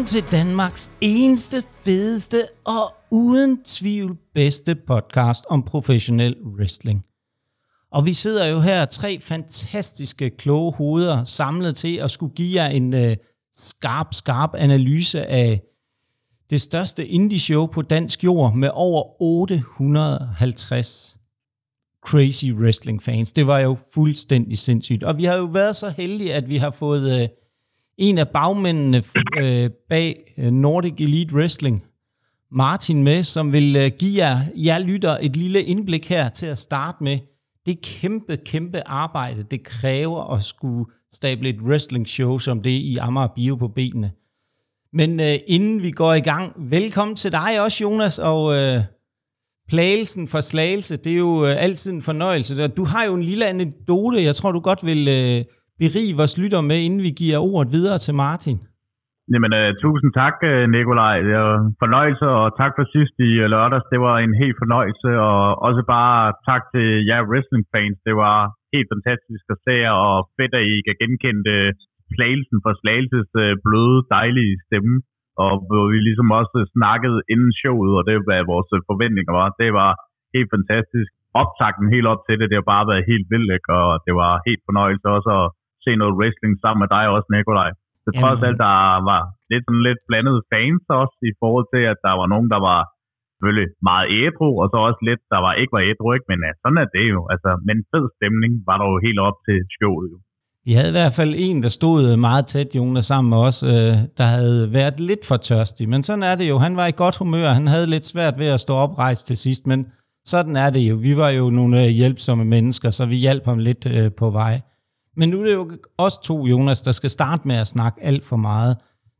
Velkommen til Danmarks eneste, fedeste og uden tvivl bedste podcast om professionel wrestling. Og vi sidder jo her tre fantastiske kloge hoveder samlet til at skulle give jer en øh, skarp, skarp analyse af det største indie-show på dansk jord med over 850 crazy wrestling fans. Det var jo fuldstændig sindssygt. Og vi har jo været så heldige, at vi har fået Øh, en af bagmændene øh, bag øh, Nordic Elite Wrestling, Martin med, som vil øh, give jer, jer lytter et lille indblik her til at starte med. Det kæmpe, kæmpe arbejde, det kræver at skulle stable et wrestling show som det i Amager Bio på benene. Men øh, inden vi går i gang, velkommen til dig også, Jonas, og øh, plagelsen for slagelse, det er jo øh, altid en fornøjelse. Du har jo en lille anekdote, jeg tror, du godt vil Øh, berige vores lytter med, inden vi giver ordet videre til Martin. Jamen, uh, tusind tak, øh, Nikolaj. Det var en fornøjelse, og tak for sidst i øh, lørdags. Det var en helt fornøjelse, og også bare tak til jer wrestling-fans. Det var helt fantastisk at se, og fedt, at I kan genkende slagelsen for Slagelses uh, bløde, dejlige stemme. Og hvor vi ligesom også snakkede inden showet, og det hvad vores forventninger var. Det var helt fantastisk. Optakten helt op til det, det har bare været helt vildt, og det var helt fornøjelse også at se noget wrestling sammen med dig også, Nikolaj. Så trods alt, der var lidt, sådan lidt blandede fans også, i forhold til, at der var nogen, der var selvfølgelig meget ædru, og så også lidt, der var ikke var ædru, ikke? men ja, sådan er det jo. Altså, men fed stemning var der jo helt op til showet jo. Vi havde i hvert fald en, der stod meget tæt, Jonas, sammen med os, øh, der havde været lidt for tørstig. Men sådan er det jo. Han var i godt humør. Han havde lidt svært ved at stå oprejst til sidst, men sådan er det jo. Vi var jo nogle øh, hjælpsomme mennesker, så vi hjalp ham lidt øh, på vej. Men nu er det jo også to, Jonas, der skal starte med at snakke alt for meget.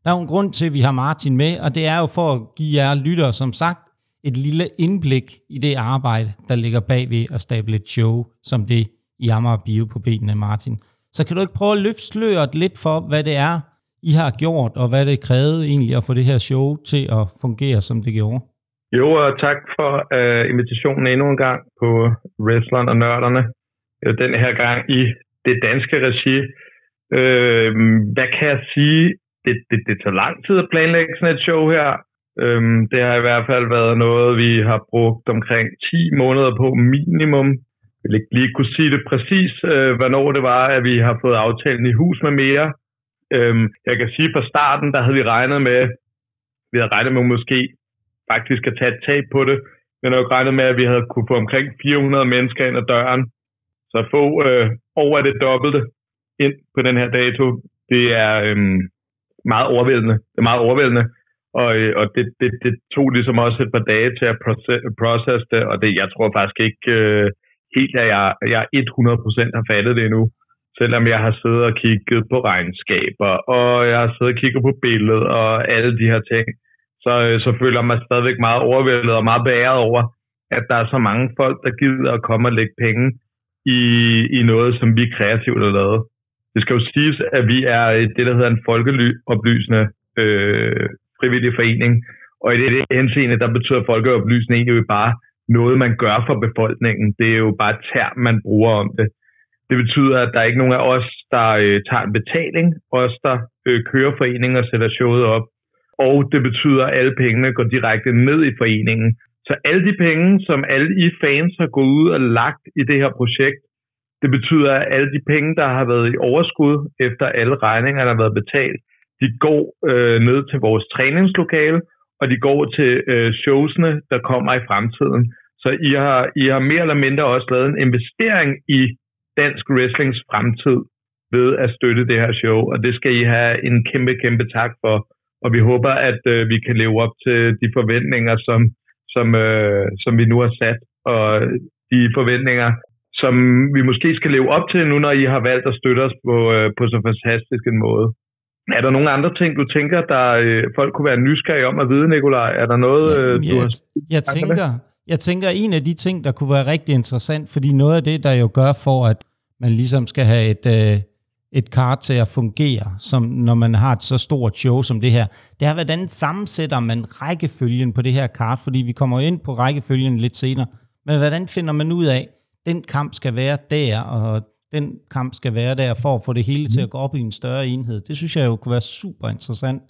Der er jo en grund til, at vi har Martin med, og det er jo for at give jer lyttere, som sagt, et lille indblik i det arbejde, der ligger bag ved at stable et show, som det i Amager Bio på benene, Martin. Så kan du ikke prøve at løfte sløret lidt for, hvad det er, I har gjort, og hvad det krævede egentlig at få det her show til at fungere, som det gjorde? Jo, og tak for uh, invitationen endnu en gang på Wrestleren og Nørderne. Øh, den her gang i det danske regi. Øh, hvad kan jeg sige? Det, det, det tager lang tid at planlægge sådan et show her. Øh, det har i hvert fald været noget, vi har brugt omkring 10 måneder på minimum vil ikke lige kunne sige det præcis, øh, hvornår det var, at vi har fået aftalen i hus med mere. Øh, jeg kan sige, fra starten, der havde vi regnet med, vi havde regnet med måske faktisk at tage et tab på det. Vi havde nok regnet med, at vi havde kunne få omkring 400 mennesker ind ad døren. Så at få øh, over det dobbelte ind på den her dato, det er øh, meget overvældende. Det er meget overvældende. Og, øh, og det, det, det tog ligesom også et par dage til at processe det, og det, jeg tror faktisk ikke, øh, helt, at jeg, jeg 100% har fattet det endnu. Selvom jeg har siddet og kigget på regnskaber, og jeg har siddet og kigget på billedet og alle de her ting, så, øh, så føler jeg mig stadigvæk meget overvældet og meget bæret over, at der er så mange folk, der gider at komme og lægge penge i, i noget, som vi kreativt har lavet. Det skal jo siges, at vi er det, der hedder en folkeoplysende øh, frivillig forening, og i det henseende, der betyder folkeoplysning jo bare, noget, man gør for befolkningen. Det er jo bare term, man bruger om det. Det betyder, at der er ikke nogen af os, der øh, tager en betaling, os, der øh, kører foreningen og sætter showet op. Og det betyder, at alle pengene går direkte ned i foreningen. Så alle de penge, som alle I fans har gået ud og lagt i det her projekt, det betyder, at alle de penge, der har været i overskud, efter alle regninger, der har været betalt, de går øh, ned til vores træningslokale, og de går til øh, showsene, der kommer i fremtiden. Så I har, I har mere eller mindre også lavet en investering i dansk wrestlings fremtid ved at støtte det her show, og det skal I have en kæmpe, kæmpe tak for. Og vi håber, at øh, vi kan leve op til de forventninger, som, som, øh, som vi nu har sat, og de forventninger, som vi måske skal leve op til nu, når I har valgt at støtte os på, øh, på så fantastisk en måde. Er der nogle andre ting, du tænker, der øh, folk kunne være nysgerrige om at vide, Nikolaj? Er der noget, øh, du jeg, har... Jeg tænker, jeg tænker, en af de ting, der kunne være rigtig interessant, fordi noget af det, der jo gør for, at man ligesom skal have et, øh, et kart til at fungere, som når man har et så stort show som det her, det er, hvordan sammensætter man rækkefølgen på det her kart, fordi vi kommer ind på rækkefølgen lidt senere, men hvordan finder man ud af, den kamp skal være der, og den kamp skal være der, for at få det hele til at gå op i en større enhed. Det synes jeg jo kunne være super interessant,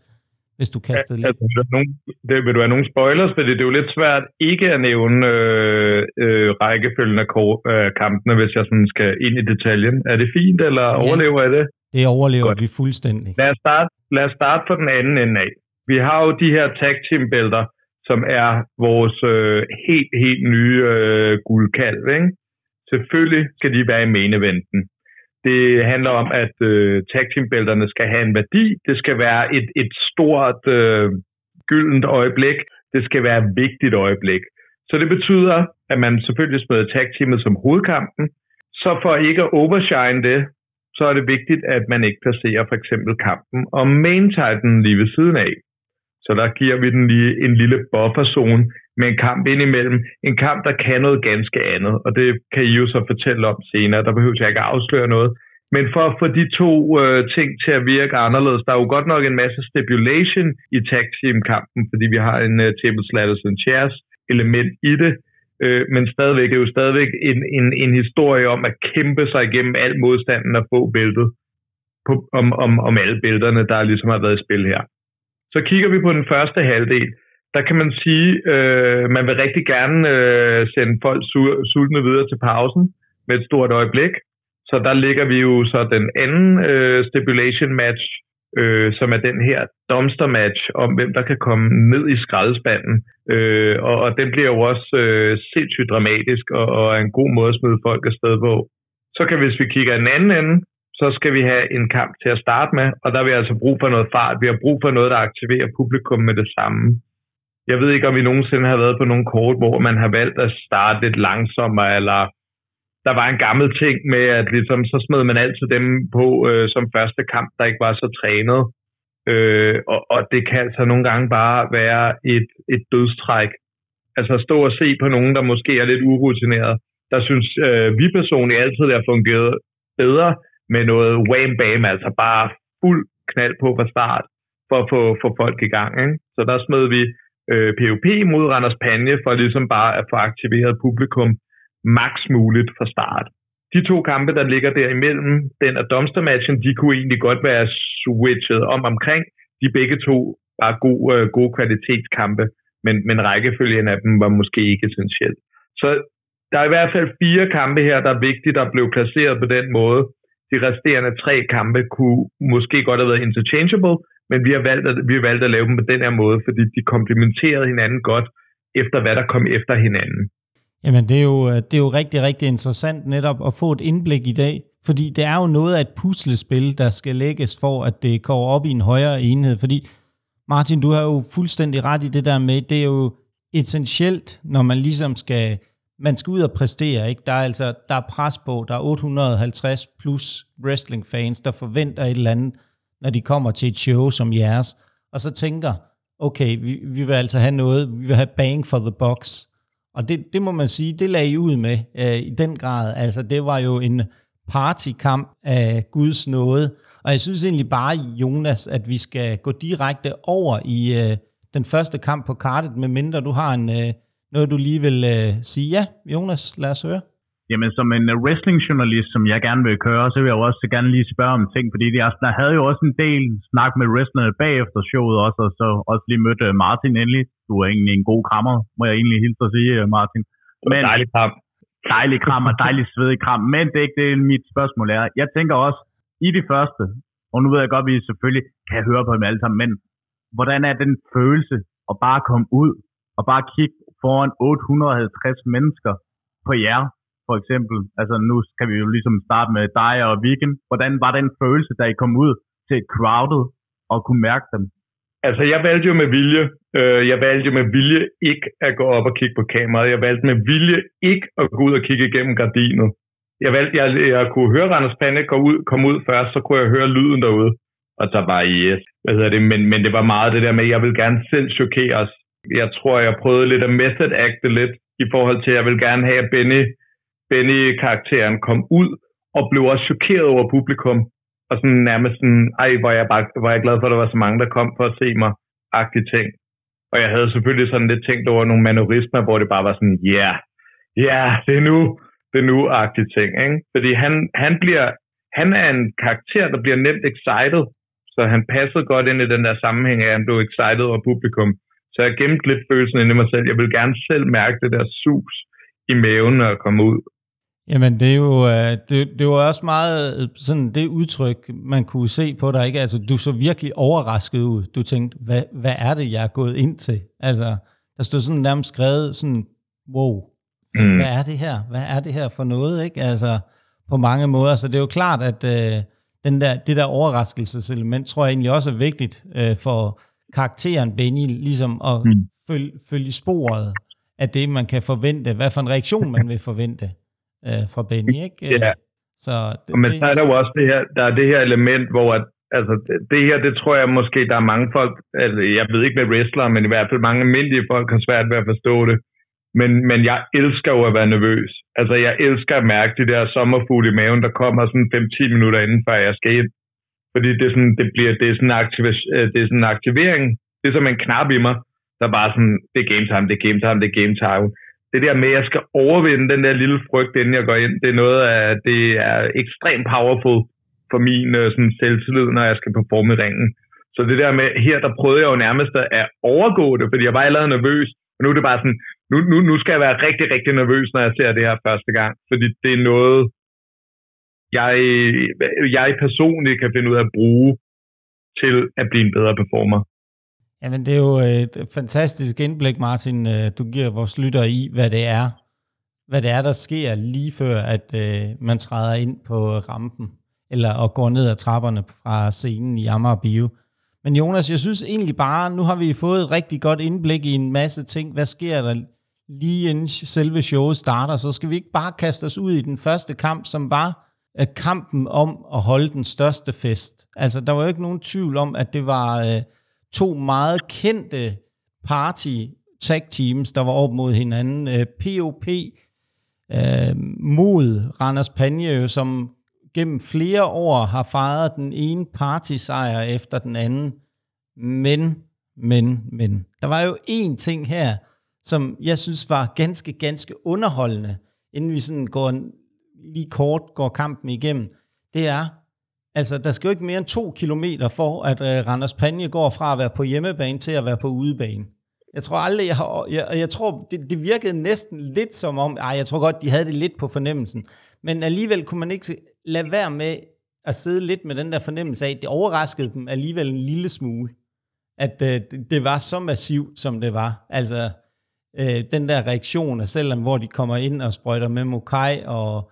hvis du kaster det. Altså, vil, du nogen, det, vil du have nogle spoilers? Fordi det er jo lidt svært ikke at nævne øh, øh, rækkefølgen af øh, kampene, hvis jeg sådan skal ind i detaljen. Er det fint, eller ja, overlever jeg det? Det overlever Godt. vi fuldstændig. Lad os, starte, lad os starte på den anden ende af. Vi har jo de her tag team bælter, som er vores øh, helt, helt nye øh, guldkalv. Ikke? Selvfølgelig skal de være i main eventen. Det handler om, at øh, tag team bælterne skal have en værdi. Det skal være et, et stort øh, gyldent øjeblik. Det skal være et vigtigt øjeblik. Så det betyder, at man selvfølgelig smider tag teamet som hovedkampen. Så for ikke at overshine det, så er det vigtigt, at man ikke placerer for eksempel kampen og main titan lige ved siden af. Så der giver vi den lige en lille bufferzone med en kamp indimellem. En kamp, der kan noget ganske andet, og det kan I jo så fortælle om senere. Der behøver jeg ikke at afsløre noget. Men for at få de to øh, ting til at virke anderledes, der er jo godt nok en masse stipulation i tag team-kampen, fordi vi har en øh, table slatters and chairs element i det, øh, men stadigvæk det er jo stadigvæk en, en, en historie om at kæmpe sig igennem al modstanden og få bæltet på, om, om, om alle bælterne, der ligesom har været i spil her. Så kigger vi på den første halvdel, der kan man sige, øh, man vil rigtig gerne øh, sende folk su- sultne videre til pausen med et stort øjeblik. Så der ligger vi jo så den anden øh, stipulation match, øh, som er den her dumpster match om, hvem der kan komme ned i skraldespanden. Øh, og, og den bliver jo også øh, sindssygt dramatisk og, og er en god måde at smide folk afsted på. Så kan hvis vi kigger den anden ende, så skal vi have en kamp til at starte med, og der har vi altså brug for noget fart. Vi har brug for noget, der aktiverer publikum med det samme. Jeg ved ikke, om vi nogensinde har været på nogle kort, hvor man har valgt at starte lidt langsommere, eller der var en gammel ting med, at ligesom, så smed man altid dem på øh, som første kamp, der ikke var så trænet. Øh, og, og det kan altså nogle gange bare være et, et dødstræk. Altså at stå og se på nogen, der måske er lidt urutineret. Der synes øh, vi personligt altid, det har fungeret bedre med noget wham bam, altså bare fuld knald på fra start, for at få, for folk i gang. Ikke? Så der smed vi øh, POP mod Randers Panje, for ligesom bare at få aktiveret publikum maks muligt fra start. De to kampe, der ligger derimellem, den og domstermatchen, de kunne egentlig godt være switchet om omkring. De begge to var gode, øh, gode kvalitetskampe, men, men rækkefølgen af dem var måske ikke essentielt. Så der er i hvert fald fire kampe her, der er vigtigt at blev placeret på den måde. De resterende tre kampe kunne måske godt have været interchangeable, men vi har valgt at, vi har valgt at lave dem på den her måde, fordi de komplementerede hinanden godt efter, hvad der kom efter hinanden. Jamen, det er, jo, det er jo rigtig, rigtig interessant netop at få et indblik i dag, fordi det er jo noget af et puslespil, der skal lægges for, at det går op i en højere enhed, fordi Martin, du har jo fuldstændig ret i det der med, det er jo essentielt, når man ligesom skal man skal ud og præstere, ikke? Der er altså der er pres på, der er 850 plus wrestling fans, der forventer et eller andet, når de kommer til et show som jeres, og så tænker, okay, vi, vi vil altså have noget, vi vil have bang for the box. Og det, det må man sige, det lagde I ud med øh, i den grad. Altså, det var jo en partykamp af Guds nåde. Og jeg synes egentlig bare, Jonas, at vi skal gå direkte over i øh, den første kamp på kartet, medmindre du har en, øh, noget, du lige vil øh, sige? Ja, Jonas, lad os høre. Jamen, som en uh, wrestling-journalist, som jeg gerne vil køre, så vil jeg jo også gerne lige spørge om ting, fordi jeg, der havde jo også en del snak med wrestlerne bagefter showet også, og så også lige mødte uh, Martin endelig. Du er egentlig en god krammer, må jeg egentlig hilse at sige, Martin. Men, dejlig kram. Dejlig kram og dejlig svedig kram, men det er ikke det, mit spørgsmål er. Jeg tænker også, i de første, og nu ved jeg godt, at vi selvfølgelig kan høre på dem alle sammen, men hvordan er den følelse at bare komme ud og bare kigge foran 850 mennesker på jer, for eksempel. Altså nu kan vi jo ligesom starte med dig og Weekend. Hvordan var den følelse, da I kom ud til et crowded og kunne mærke dem? Altså, jeg valgte jo med vilje, øh, jeg valgte jo med vilje ikke at gå op og kigge på kameraet. Jeg valgte med vilje ikke at gå ud og kigge igennem gardinet. Jeg valgte, jeg, jeg kunne høre Randers Pande komme ud, komme ud først, så kunne jeg høre lyden derude. Og der var yes, hvad hedder det, men, men det var meget det der med, at jeg vil gerne selv chokere os. Jeg tror, jeg prøvede lidt at method acte lidt i forhold til, at jeg vil gerne have, at Benny, Benny-karakteren kom ud og blev også chokeret over publikum. Og sådan nærmest sådan, ej, hvor jeg, bare, var jeg glad for, at der var så mange, der kom for at se mig, agtige ting. Og jeg havde selvfølgelig sådan lidt tænkt over nogle manorismer, hvor det bare var sådan, ja, yeah, ja, yeah, det er nu, det er nu-agtige ting, ikke? Fordi han, han bliver, han er en karakter, der bliver nemt excited, Så han passede godt ind i den der sammenhæng af, at han blev excited over publikum. Så jeg gemte lidt følelsen ind i mig selv. Jeg vil gerne selv mærke det der sus i maven, når jeg kom ud. Jamen, det er jo, øh, det, det var også meget øh, sådan det udtryk, man kunne se på dig, ikke? Altså, du så virkelig overrasket ud. Du tænkte, hvad, hvad er det, jeg er gået ind til? Altså, der stod sådan nærmest skrevet sådan, wow, mm. hvad er det her? Hvad er det her for noget, ikke? Altså, på mange måder. Så det er jo klart, at øh, den der, det der overraskelseselement, tror jeg egentlig også er vigtigt øh, for karakteren Benny, ligesom at mm. følge, følge sporet af det, man kan forvente, hvad for en reaktion man vil forvente øh, fra Benny, ikke? Ja. Så det, Men så er der jo også det her, der er det her element, hvor at, altså, det her, det tror jeg måske, der er mange folk, altså, jeg ved ikke med wrestler, men i hvert fald mange almindelige folk har svært ved at forstå det. Men, men jeg elsker jo at være nervøs. Altså, jeg elsker at mærke de der sommerfugle i maven, der kommer sådan 5-10 minutter inden, før jeg skal ind. Fordi det er sådan, det bliver, det er sådan, aktiv- øh, det er sådan en aktivering. Det er som en knap i mig, der bare sådan, det er game time, det er game time, det er game time. Det der med, at jeg skal overvinde den der lille frygt, inden jeg går ind, det er noget af, det er ekstremt powerful for min øh, sådan, selvtillid, når jeg skal performe i ringen. Så det der med, her der prøvede jeg jo nærmest at overgå det, fordi jeg var allerede nervøs, og nu er det bare sådan, nu, nu, nu skal jeg være rigtig, rigtig nervøs, når jeg ser det her første gang, fordi det er noget, jeg, jeg personligt kan finde ud af at bruge til at blive en bedre performer. Jamen, det er jo øh, et fantastisk indblik, Martin, øh, du giver vores lytter i, hvad det er, hvad det er, der sker lige før, at øh, man træder ind på rampen, eller og går ned ad trapperne fra scenen i Amager Bio. Men Jonas, jeg synes egentlig bare, nu har vi fået et rigtig godt indblik i en masse ting. Hvad sker der lige inden selve showet starter? Så skal vi ikke bare kaste os ud i den første kamp, som var øh, kampen om at holde den største fest. Altså, der var jo ikke nogen tvivl om, at det var øh, to meget kendte party tag teams, der var op mod hinanden. Øh, POP øh, mod Randers Panje, som gennem flere år har fejret den ene party-sejr efter den anden. Men, men, men. Der var jo én ting her, som jeg synes var ganske, ganske underholdende, inden vi sådan går lige kort går kampen igennem. Det er, altså der skal jo ikke mere end to kilometer for, at øh, Randers Panje går fra at være på hjemmebane til at være på udebane. Jeg tror aldrig, jeg har, jeg, jeg tror, det, det virkede næsten lidt som om, ej, jeg tror godt, de havde det lidt på fornemmelsen, men alligevel kunne man ikke lade være med at sidde lidt med den der fornemmelse af, det overraskede dem alligevel en lille smule, at øh, det, det var så massivt, som det var. Altså, øh, den der reaktion, selvom hvor de kommer ind og sprøjter med Mokai og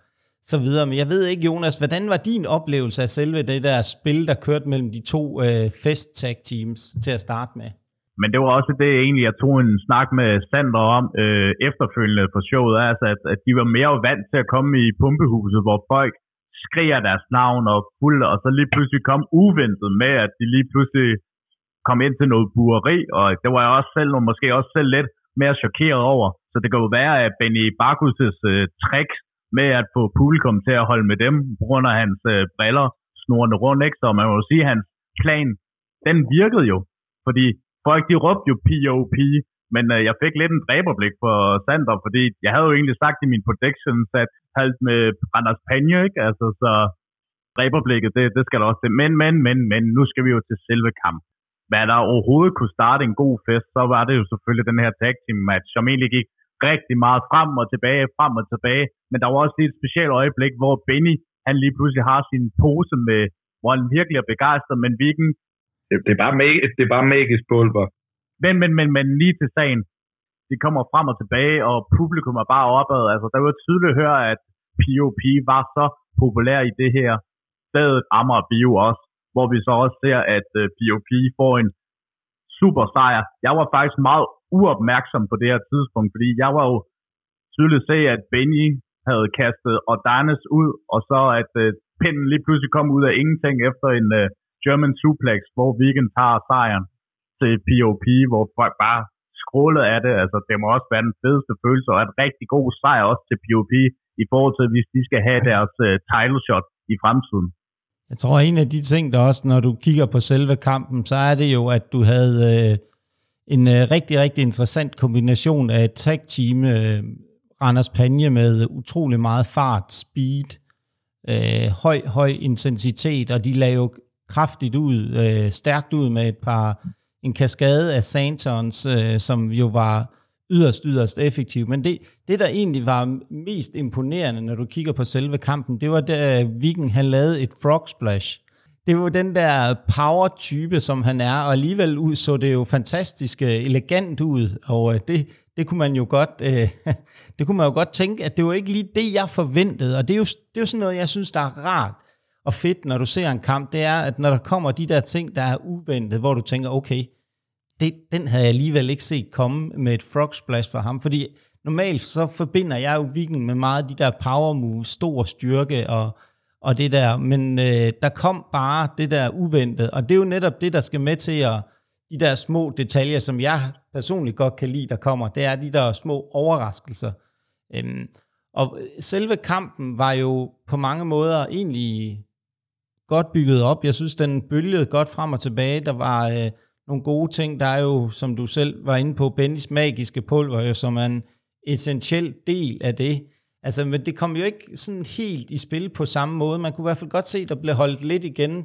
så videre. Men jeg ved ikke, Jonas, hvordan var din oplevelse af selve det der spil, der kørte mellem de to øh, fest tag teams til at starte med? Men det var også det, egentlig, jeg tog en snak med Sander om øh, efterfølgende på showet, altså at, at de var mere vant til at komme i pumpehuset, hvor folk skriger deres navn og fuld, og så lige pludselig kom uventet med, at de lige pludselig kom ind til noget bueri, og det var jeg også selv, og måske også selv lidt mere chokeret over. Så det kan jo være, at Benny Barkus' øh, tricks med at få publikum til at holde med dem, på grund af hans øh, briller snorende rundt, ikke? Så man må jo sige, at hans plan, den virkede jo. Fordi folk, de råbte jo POP, men øh, jeg fik lidt en dræberblik for Sander, fordi jeg havde jo egentlig sagt i min predictions, at halvt med Randers Panje, ikke? Altså, så dræberblikket, det, det skal der også til. Men, men, men, men, nu skal vi jo til selve kamp. Hvad der overhovedet kunne starte en god fest, så var det jo selvfølgelig den her tag team match, som egentlig gik rigtig meget frem og tilbage, frem og tilbage. Men der var også et specielt øjeblik, hvor Benny, han lige pludselig har sin pose med, hvor han virkelig er begejstret, men hvilken... Det, det, er bare mag- det er bare magisk pulver. Men, men, men, men lige til sagen, de kommer frem og tilbage, og publikum er bare opad. Altså, der var tydeligt at høre, at POP var så populær i det her stedet Amager Bio også, hvor vi så også ser, at uh, øh, POP får en super sejr. Jeg var faktisk meget uopmærksom på det her tidspunkt, fordi jeg var jo tydeligt se, at Benny havde kastet Odanes ud, og så at øh, pinden lige pludselig kom ud af ingenting efter en øh, German suplex, hvor Weekend tager sejren til POP, hvor folk bare skrålede af det. Altså, det må også være den fedeste følelse, og et rigtig god sejr også til POP, i forhold til, hvis de skal have deres øh, title shot i fremtiden. Jeg tror, en af de ting, der også, når du kigger på selve kampen, så er det jo, at du havde øh, en øh, rigtig, rigtig interessant kombination af et tag-team, øh, Randers Panje med utrolig meget fart, speed, øh, høj, høj intensitet, og de lagde jo kraftigt ud, øh, stærkt ud med et par, en kaskade af Santons, øh, som jo var yderst, yderst effektiv. Men det, det, der egentlig var mest imponerende, når du kigger på selve kampen, det var, da Viking han lavede et frog splash. Det var den der power-type, som han er, og alligevel ud, så det jo fantastisk øh, elegant ud, og øh, det, det kunne man jo godt, øh, det kunne man jo godt tænke, at det var ikke lige det, jeg forventede, og det er jo, det er jo sådan noget, jeg synes, der er rart og fedt, når du ser en kamp, det er, at når der kommer de der ting, der er uventet, hvor du tænker, okay, det, den havde jeg alligevel ikke set komme med et frog splash for ham, fordi normalt så forbinder jeg jo Viking med meget af de der power moves, stor styrke og, og det der, men øh, der kom bare det der uventet, og det er jo netop det, der skal med til at, de der små detaljer, som jeg personligt godt kan lide, der kommer, det er de der små overraskelser. Øhm, og øh, selve kampen var jo på mange måder egentlig godt bygget op. Jeg synes, den bølgede godt frem og tilbage. Der var øh, nogle gode ting. Der er jo, som du selv var inde på, Bennys magiske pulver, jo, som er en essentiel del af det. Altså, men det kom jo ikke sådan helt i spil på samme måde. Man kunne i hvert fald godt se, at der blev holdt lidt igen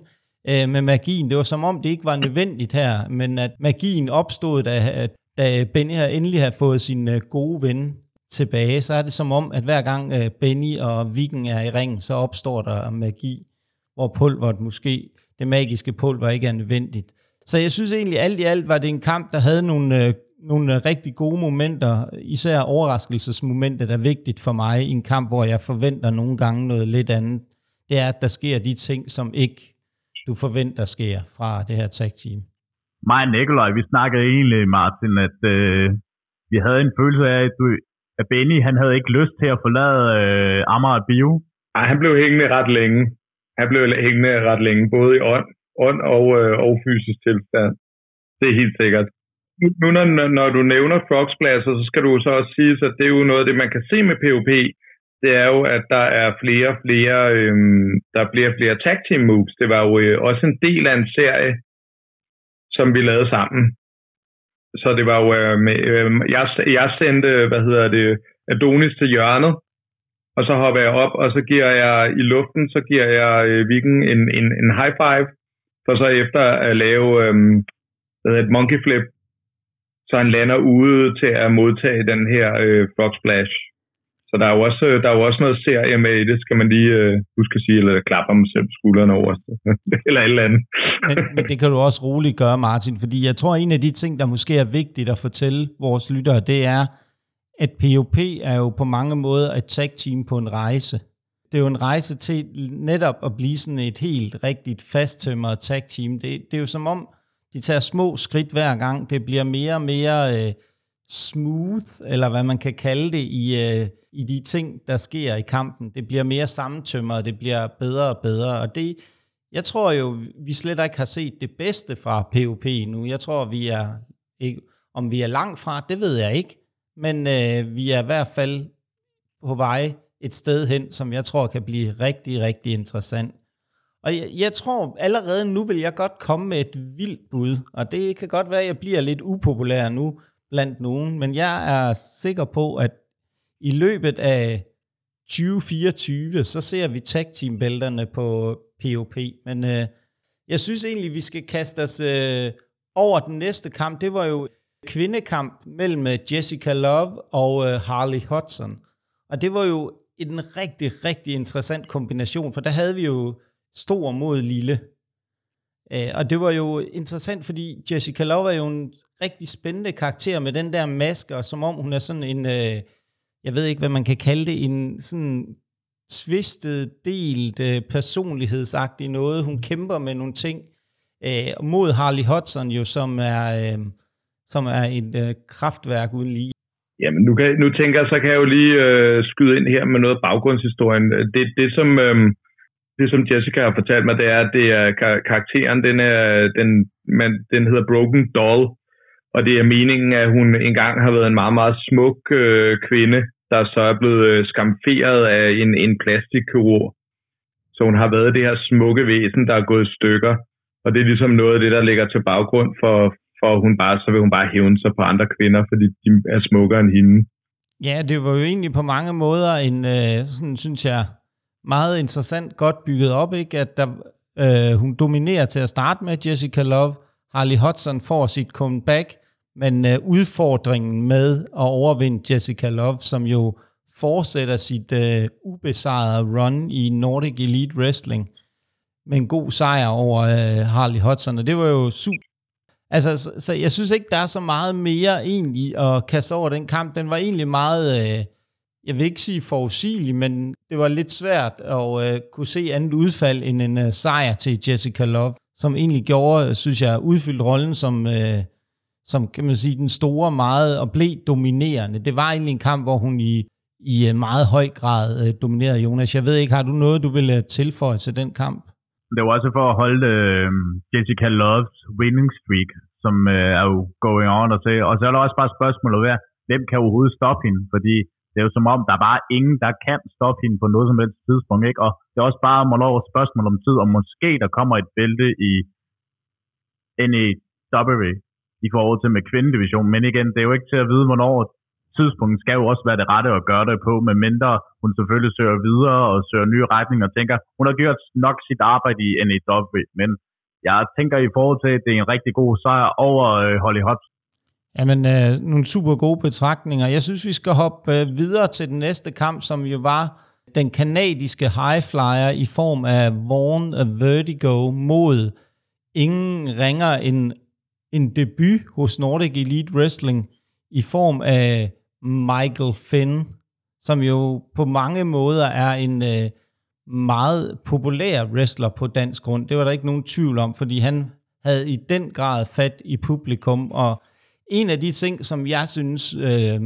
øh, med magien. Det var som om, det ikke var nødvendigt her, men at magien opstod, da, da Benny endelig havde fået sin øh, gode ven tilbage, så er det som om, at hver gang øh, Benny og Viking er i ringen, så opstår der magi, hvor pulveret måske, det magiske pulver ikke er nødvendigt. Så jeg synes egentlig, alt i alt var det en kamp, der havde nogle, øh, nogle rigtig gode momenter, især overraskelsesmomenter, der er vigtigt for mig i en kamp, hvor jeg forventer nogle gange noget lidt andet. Det er, at der sker de ting, som ikke du forventer sker fra det her tag team? Mig og Nikolaj, vi snakkede egentlig, Martin, at øh, vi havde en følelse af, at, du, at Benny han havde ikke lyst til at forlade øh, Amager Bio. Ej, han blev hængende ret længe. Han blev hængende ret længe, både i ånd, ånd og, øh, og fysisk tilstand. Det er helt sikkert. Nu når, når du nævner frogspladser, så skal du så også sige, at det er jo noget af det, man kan se med POP, det er jo, at der er flere og flere, øhm, der bliver flere tag team moves. Det var jo øh, også en del af en serie, som vi lavede sammen. Så det var jo, øh, med, øh, jeg, jeg sendte, hvad hedder det, Adonis til hjørnet, og så hopper jeg op, og så giver jeg i luften, så giver jeg øh, Viking en, en, en high five, for så efter at lave øh, et monkey flip, så han lander ude til at modtage den her øh, frog splash. Så der er, jo også, øh, der er jo også noget serie med i det, skal man lige øh, huske at sige, eller klappe ham selv på skuldrene over, eller et eller andet. men, men det kan du også roligt gøre, Martin, fordi jeg tror, en af de ting, der måske er vigtigt at fortælle vores lyttere, det er, at POP er jo på mange måder et tag-team på en rejse. Det er jo en rejse til netop at blive sådan et helt rigtigt fasttømret tag-team. Det, det er jo som om, de tager små skridt hver gang. Det bliver mere og mere... Øh, smooth, eller hvad man kan kalde det, i, øh, i de ting, der sker i kampen. Det bliver mere sammentømret, det bliver bedre og bedre, og det, jeg tror jo, vi slet ikke har set det bedste fra POP nu. Jeg tror, vi er, ikke, om vi er langt fra, det ved jeg ikke, men øh, vi er i hvert fald på vej et sted hen, som jeg tror kan blive rigtig, rigtig interessant. Og jeg, jeg tror allerede nu vil jeg godt komme med et vildt bud, og det kan godt være, at jeg bliver lidt upopulær nu, blandt nogen, men jeg er sikker på, at i løbet af 2024, så ser vi tag team bælterne på POP. Men øh, jeg synes egentlig, vi skal kaste os øh, over den næste kamp. Det var jo kvindekamp mellem øh, Jessica Love og øh, Harley Hudson. Og det var jo en rigtig, rigtig interessant kombination, for der havde vi jo stor mod lille. Øh, og det var jo interessant, fordi Jessica Love er jo en rigtig spændende karakter med den der maske, og som om hun er sådan en, øh, jeg ved ikke, hvad man kan kalde det, en sådan tvistet, delt, øh, personlighedsagtig noget. Hun kæmper med nogle ting øh, mod Harley Hudson jo, som er, øh, som er et øh, kraftværk uden lige. Jamen, nu, kan, nu tænker jeg, så kan jeg jo lige øh, skyde ind her med noget baggrundshistorien. Det, det som... Øh, det som Jessica har fortalt mig, det er, at det er karakteren, den, er, den, man, den hedder Broken Doll, og det er meningen, at hun engang har været en meget, meget smuk øh, kvinde, der så er blevet øh, skamferet af en, en plastikkirurg. Så hun har været det her smukke væsen, der er gået i stykker. Og det er ligesom noget af det, der ligger til baggrund for, for hun bare, så vil hun bare hævne sig på andre kvinder, fordi de er smukkere end hende. Ja, det var jo egentlig på mange måder en, øh, sådan synes jeg, meget interessant, godt bygget op, ikke? at der, Øh, hun dominerer til at starte med Jessica Love. Harley Hudson får sit comeback, men øh, udfordringen med at overvinde Jessica Love, som jo fortsætter sit øh, ubesejrede run i Nordic Elite Wrestling med en god sejr over øh, Harley Hudson, og det var jo super. Altså, så, så jeg synes ikke, der er så meget mere egentlig at kaste over den kamp. Den var egentlig meget, øh, jeg vil ikke sige forudsigelig, men det var lidt svært at øh, kunne se andet udfald end en øh, sejr til Jessica Love, som egentlig gjorde, synes jeg, udfyldt rollen som, øh, som kan man sige, den store meget og blev dominerende. Det var egentlig en kamp, hvor hun i i øh, meget høj grad øh, dominerede Jonas. Jeg ved ikke, har du noget, du vil øh, tilføje til den kamp? Det var også for at holde øh, Jessica Loves winning streak, som øh, er jo going on og se. Og så er der også bare spørgsmålet ved, hvem kan overhovedet stoppe hende? Fordi det er jo som om, der er bare ingen, der kan stoppe hende på noget som helst tidspunkt. Ikke? Og det er også bare lov et spørgsmål om tid, og måske der kommer et bælte i NEW i forhold til med kvindedivision. Men igen, det er jo ikke til at vide, hvornår tidspunktet skal jo også være det rette at gøre det på, med mindre hun selvfølgelig søger videre og søger nye retninger og tænker, hun har gjort nok sit arbejde i NEW, men jeg tænker i forhold til, at det er en rigtig god sejr over øh, Holly Hobbs. Jamen, øh, nogle super gode betragtninger. Jeg synes, vi skal hoppe øh, videre til den næste kamp, som jo var den kanadiske highflyer i form af Vaughn Vertigo mod ingen ringer en, en debut hos Nordic Elite Wrestling i form af Michael Finn, som jo på mange måder er en øh, meget populær wrestler på dansk grund. Det var der ikke nogen tvivl om, fordi han havde i den grad fat i publikum, og en af de ting, som jeg synes, øh,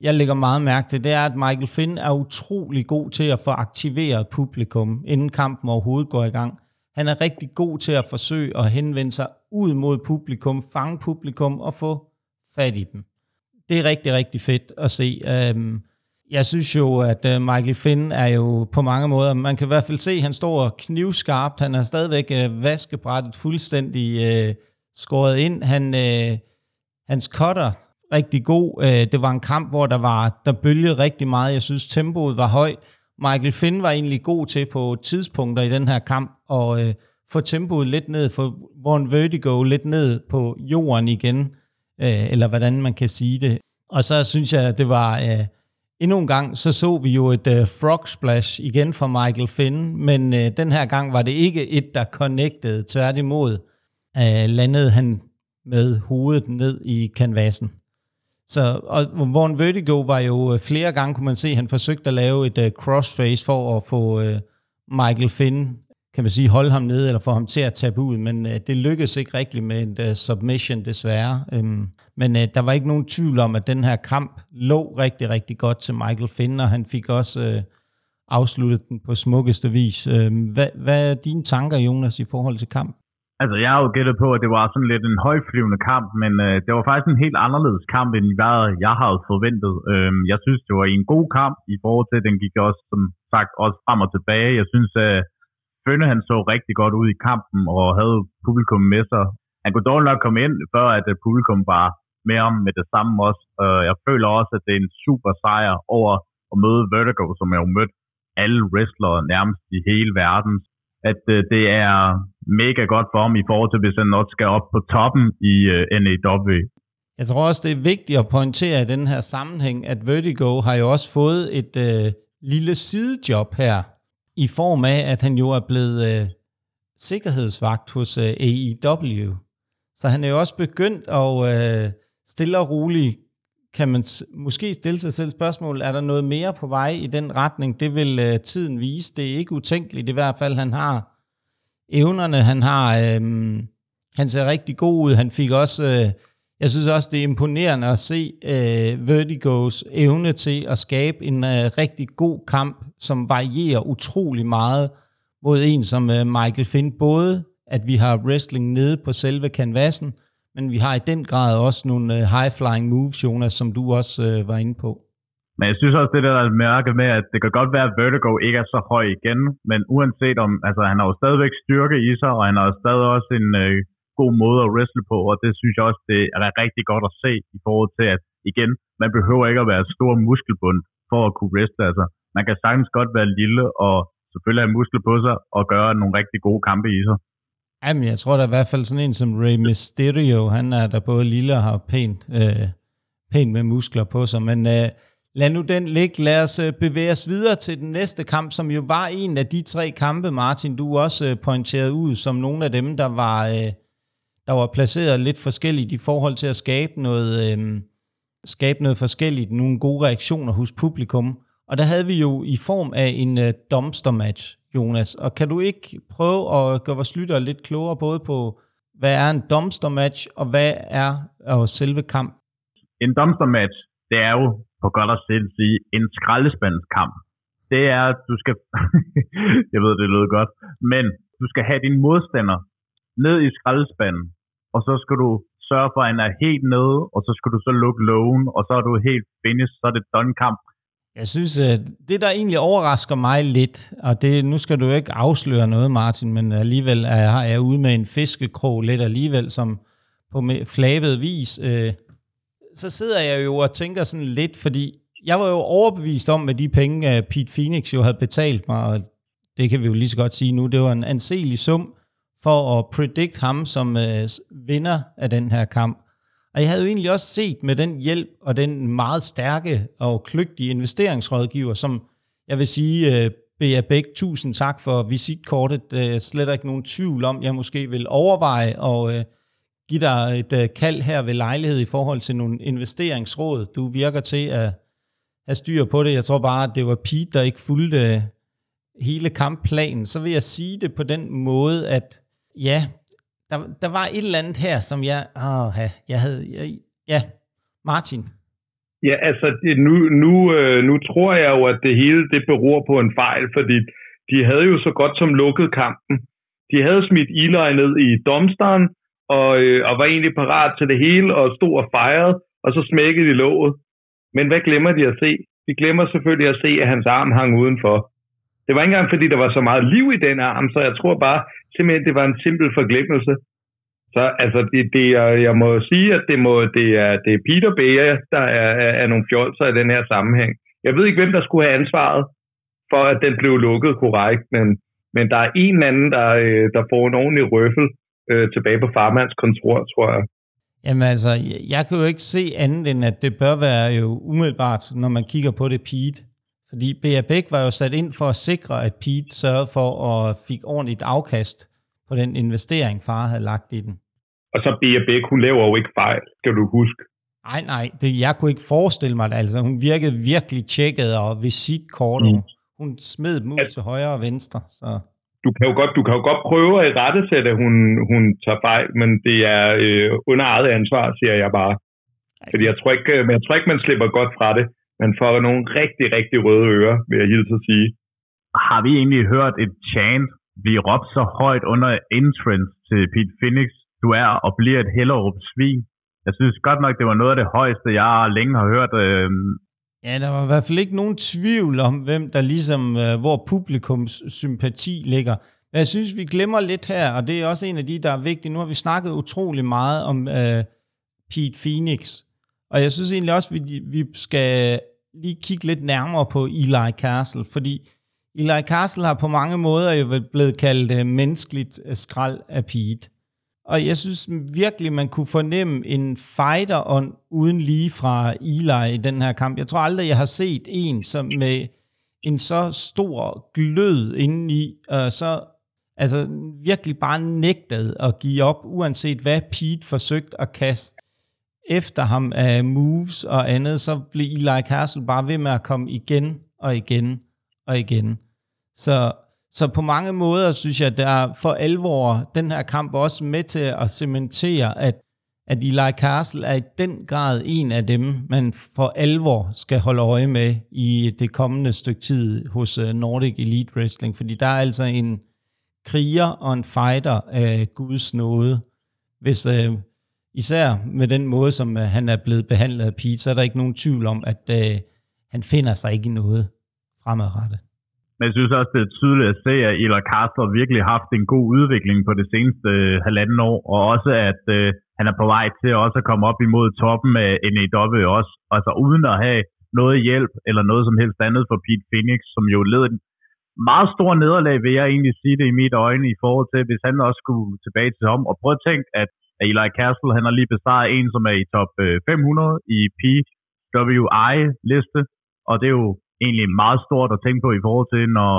jeg lægger meget mærke til, det er, at Michael Finn er utrolig god til at få aktiveret publikum, inden kampen overhovedet går i gang. Han er rigtig god til at forsøge at henvende sig ud mod publikum, fange publikum og få fat i dem det er rigtig, rigtig fedt at se. Øhm, jeg synes jo, at øh, Michael Finn er jo på mange måder, man kan i hvert fald se, at han står knivskarpt, han er stadigvæk øh, vaskebrættet fuldstændig øh, skåret ind. Han, øh, hans cutter rigtig god. Øh, det var en kamp, hvor der var der bølgede rigtig meget. Jeg synes, tempoet var højt. Michael Finn var egentlig god til på tidspunkter i den her kamp og øh, få tempoet lidt ned, få Vaughn Vertigo lidt ned på jorden igen øh, eller hvordan man kan sige det. Og så synes jeg, at det var... Øh, endnu en gang, så så vi jo et øh, frog splash igen fra Michael Finn, men øh, den her gang var det ikke et, der connected. Tværtimod øh, landede han med hovedet ned i kanvasen. Så, og Von Vertigo var jo øh, flere gange, kunne man se, han forsøgte at lave et uh, crossface for at få uh, Michael Finn kan man sige, holde ham nede, eller få ham til at tabe ud, men uh, det lykkedes ikke rigtigt med en uh, submission desværre. Um, men uh, der var ikke nogen tvivl om, at den her kamp lå rigtig, rigtig godt til Michael Finn, og han fik også uh, afsluttet den på smukkeste vis. Øhm, uh, hvad, hvad er dine tanker, Jonas, i forhold til kamp? Altså, jeg har jo gættet på, at det var sådan lidt en højflyvende kamp, men øh, det var faktisk en helt anderledes kamp, end hvad jeg havde forventet. Øh, jeg synes, det var en god kamp i forhold til, at den gik også, som sagt, også frem og tilbage. Jeg synes, at øh, Fønne han så rigtig godt ud i kampen og havde publikum med sig. Han kunne dog nok komme ind, før at øh, publikum var med ham med det samme også. Øh, jeg føler også, at det er en super sejr over at møde Vertigo, som jeg har mødt alle wrestlere nærmest i hele verden. At øh, det er mega godt for ham i forhold til, hvis han også skal op på toppen i øh, NAW. Jeg tror også, det er vigtigt at pointere i den her sammenhæng, at Vertigo har jo også fået et øh, lille sidejob her i form af, at han jo er blevet øh, sikkerhedsvagt hos øh, AEW. Så han er jo også begyndt at øh, stille og roligt, kan man måske stille sig selv spørgsmål, er der noget mere på vej i den retning? Det vil øh, tiden vise. Det er ikke utænkeligt i hvert fald. Han har evnerne, han har, øh, han ser rigtig god ud. Han fik også, øh, jeg synes også, det er imponerende at se øh, Vertigos evne til at skabe en øh, rigtig god kamp som varierer utrolig meget mod en som øh, Michael Finn. Både at vi har wrestling nede på selve kanvasen, men vi har i den grad også nogle øh, high-flying moves, Jonas, som du også øh, var inde på. Men jeg synes også, det der er mærke med, at det kan godt være, at Vertigo ikke er så høj igen, men uanset om, altså han har jo stadigvæk styrke i sig, og han har jo stadig også en øh, god måde at wrestle på, og det synes jeg også, det er rigtig godt at se i forhold til, at igen, man behøver ikke at være stor muskelbund for at kunne wrestle, altså man kan sagtens godt være lille og selvfølgelig have muskler på sig og gøre nogle rigtig gode kampe i sig. Jamen, jeg tror da i hvert fald sådan en som Ray Mysterio, han er der både lille og har pænt, øh, pænt med muskler på sig, men øh, lad nu den ligge. Lad os øh, bevæge os videre til den næste kamp, som jo var en af de tre kampe, Martin, du også øh, pointerede ud som nogle af dem, der var, øh, der var placeret lidt forskelligt i forhold til at skabe noget, øh, skabe noget forskelligt, nogle gode reaktioner hos publikum. Og der havde vi jo i form af en øh, dumpster match, Jonas. Og kan du ikke prøve at gøre vores lyttere lidt klogere både på, hvad er en dumpster match, og hvad er og selve kamp? En dumpster match, det er jo på godt at selv sige, en skraldespandskamp. Det er, at du skal, jeg ved, det lyder godt, men du skal have din modstander ned i skraldespanden, og så skal du sørge for, at han er helt nede, og så skal du så lukke lågen, og så er du helt finished, så er det done kamp. Jeg synes, øh, det der egentlig overrasker mig lidt, og det, nu skal du ikke afsløre noget, Martin, men alligevel er, har jeg ude med en fiskekrog lidt alligevel, som på flabet vis, øh, så sidder jeg jo og tænker sådan lidt, fordi jeg var jo overbevist om, at de penge, øh, Pete Phoenix jo havde betalt mig, og det kan vi jo lige så godt sige nu, det var en anselig sum for at predict ham som øh, vinder af den her kamp. Og jeg havde jo egentlig også set med den hjælp og den meget stærke og kløgtige investeringsrådgiver, som jeg vil sige, øh, Bea Bæk, tusind tak for visitkortet. Det er slet ikke nogen tvivl om, jeg måske vil overveje og øh, give dig et øh, kald her ved lejlighed i forhold til nogle investeringsråd. Du virker til at have styr på det. Jeg tror bare, at det var Pete, der ikke fulgte øh, hele kampplanen. Så vil jeg sige det på den måde, at ja, der, der var et eller andet her, som jeg, ah, åh, jeg havde, jeg, ja, Martin. Ja, altså nu, nu, øh, nu tror jeg jo, at det hele det beror på en fejl, fordi de havde jo så godt som lukket kampen. De havde smidt Eli ned i domsteren, og, øh, og var egentlig parat til det hele, og stod og fejrede, og så smækkede de låget. Men hvad glemmer de at se? De glemmer selvfølgelig at se, at hans arm hang udenfor. Det var ikke engang, fordi der var så meget liv i den arm, så jeg tror bare, simpelthen, det var en simpel forglemmelse. Så altså, det, det er, jeg må sige, at det, må, det, er, det er Peter Bager, der er, er, er nogle fjolser i den her sammenhæng. Jeg ved ikke, hvem der skulle have ansvaret for, at den blev lukket korrekt, men, men der er en anden, der, øh, der får en ordentlig røffel, øh, tilbage på farmands kontor, tror jeg. Jamen altså, jeg kan jo ikke se andet end, at det bør være jo umiddelbart, når man kigger på det Pete. Fordi B.A. Bæk var jo sat ind for at sikre, at Pete sørgede for at fik ordentligt afkast på den investering, far havde lagt i den. Og så B.A. Bæk, hun laver jo ikke fejl, skal du huske. Nej, nej, det, jeg kunne ikke forestille mig det. Altså, hun virkede virkelig tjekket og visitkort. Mm. Hun smed dem ud til højre og venstre. Så du kan jo godt, du kan jo godt prøve at rette til at hun, hun tager fejl, men det er øh, under eget ansvar, siger jeg bare. Fordi jeg tror, ikke, men jeg tror ikke, man slipper godt fra det. Man får nogle rigtig, rigtig røde ører, vil jeg hilse at sige. Har vi egentlig hørt et chant blive råbt så højt under entrance til Pete Phoenix? Du er og bliver et Hellerup svin. Jeg synes godt nok, det var noget af det højeste, jeg længe har hørt øh, Ja, der var i hvert fald ikke nogen tvivl om, hvem der ligesom, øh, hvor publikums sympati ligger. Men jeg synes, vi glemmer lidt her, og det er også en af de, der er vigtige. Nu har vi snakket utrolig meget om uh, Pete Phoenix, og jeg synes egentlig også, vi, vi skal lige kigge lidt nærmere på Eli Castle, fordi Eli Castle har på mange måder jo blevet kaldt øh, menneskeligt øh, skrald af Pete. Og jeg synes virkelig, man kunne fornemme en fighter uden lige fra Eli i den her kamp. Jeg tror aldrig, jeg har set en som med en så stor glød indeni, og så altså virkelig bare nægtet at give op, uanset hvad Pete forsøgte at kaste efter ham af moves og andet, så blev Eli Castle bare ved med at komme igen og igen og igen. Så så på mange måder synes jeg, at der er for alvor den her kamp også med til at cementere, at, at Eli Castle er i den grad en af dem, man for alvor skal holde øje med i det kommende stykke tid hos øh, Nordic Elite Wrestling. Fordi der er altså en kriger og en fighter af Guds nåde. Hvis, øh, især med den måde, som øh, han er blevet behandlet af Pete, så er der ikke nogen tvivl om, at øh, han finder sig ikke i noget fremadrettet. Men jeg synes også, det er tydeligt at se, at Ila Castro virkelig har haft en god udvikling på det seneste øh, halvanden år, og også at øh, han er på vej til også at komme op imod toppen af NAW også, altså uden at have noget hjælp eller noget som helst andet for Pete Phoenix, som jo led meget stor nederlag, vil jeg egentlig sige det i mit øjne, i forhold til, hvis han også skulle tilbage til ham. Og prøv at tænke, at Eli Castle, han har lige besejret en, som er i top øh, 500 i PWI-liste, og det er jo egentlig meget stort at tænke på i forhold til, når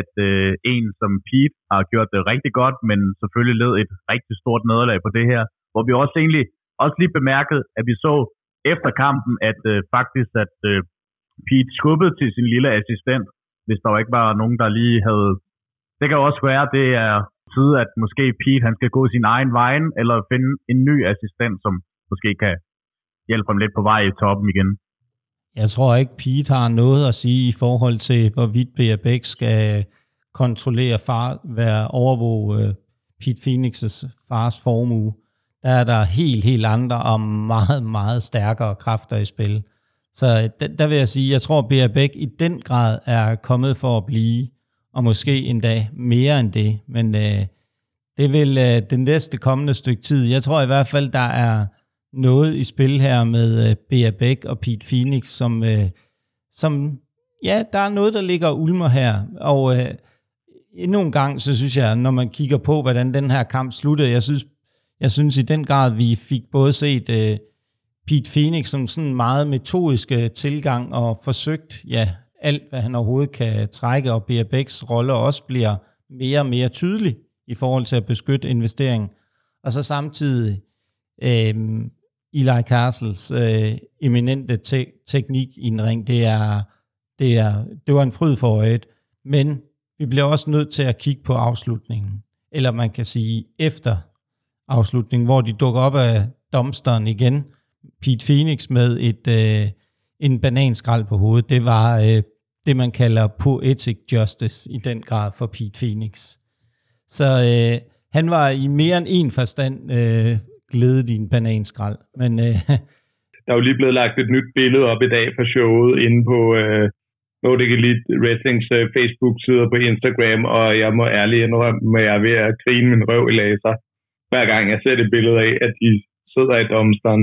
at øh, en som Pete har gjort det rigtig godt, men selvfølgelig led et rigtig stort nederlag på det her, hvor vi også egentlig også lige bemærkede, at vi så efter kampen, at øh, faktisk at øh, Pete skubbede til sin lille assistent, hvis der ikke var nogen, der lige havde... Det kan også være, det er tid, at måske Pete han skal gå sin egen vej, eller finde en ny assistent, som måske kan hjælpe ham lidt på vej i toppen igen. Jeg tror ikke, Pete har noget at sige i forhold til, hvorvidt B.A. Bæk skal kontrollere far, være overvåge øh, Pete Phoenix' fars formue. Der er der helt, helt andre og meget, meget stærkere kræfter i spil. Så øh, der, der vil jeg sige, jeg tror, B.A. Bæk i den grad er kommet for at blive, og måske endda mere end det. Men øh, det vil øh, den næste kommende stykke tid. Jeg tror i hvert fald, der er noget i spil her med øh, Bea Beck og Pete Phoenix, som, øh, som, ja, der er noget, der ligger ulmer her, og øh, endnu en gang, så synes jeg, når man kigger på, hvordan den her kamp sluttede, jeg synes, jeg synes i den grad, vi fik både set øh, Pete Phoenix som sådan en meget metodisk øh, tilgang og forsøgt, ja, alt hvad han overhovedet kan trække, og BRBX rolle også bliver mere og mere tydelig i forhold til at beskytte investeringen. Og så samtidig øh, Eli Castles øh, eminente te- teknik i en ring, det er, det er, det var en fryd for øjet. Men vi bliver også nødt til at kigge på afslutningen. Eller man kan sige efter afslutningen, hvor de dukker op af domsteren igen. Pete Phoenix med et, øh, en bananskrald på hovedet. Det var øh, det, man kalder poetic justice i den grad for Pete Phoenix. Så øh, han var i mere end en forstand øh, glæde din bananskrald. Men, øh, der er jo lige blevet lagt et nyt billede op i dag fra showet inde på øh, Nordic Elite Wrestlings øh, Facebook-side på Instagram, og jeg må ærligt indrømme, at jeg er ved at grine min røv i laser, hver gang jeg ser det billede af, at de sidder i domsteren.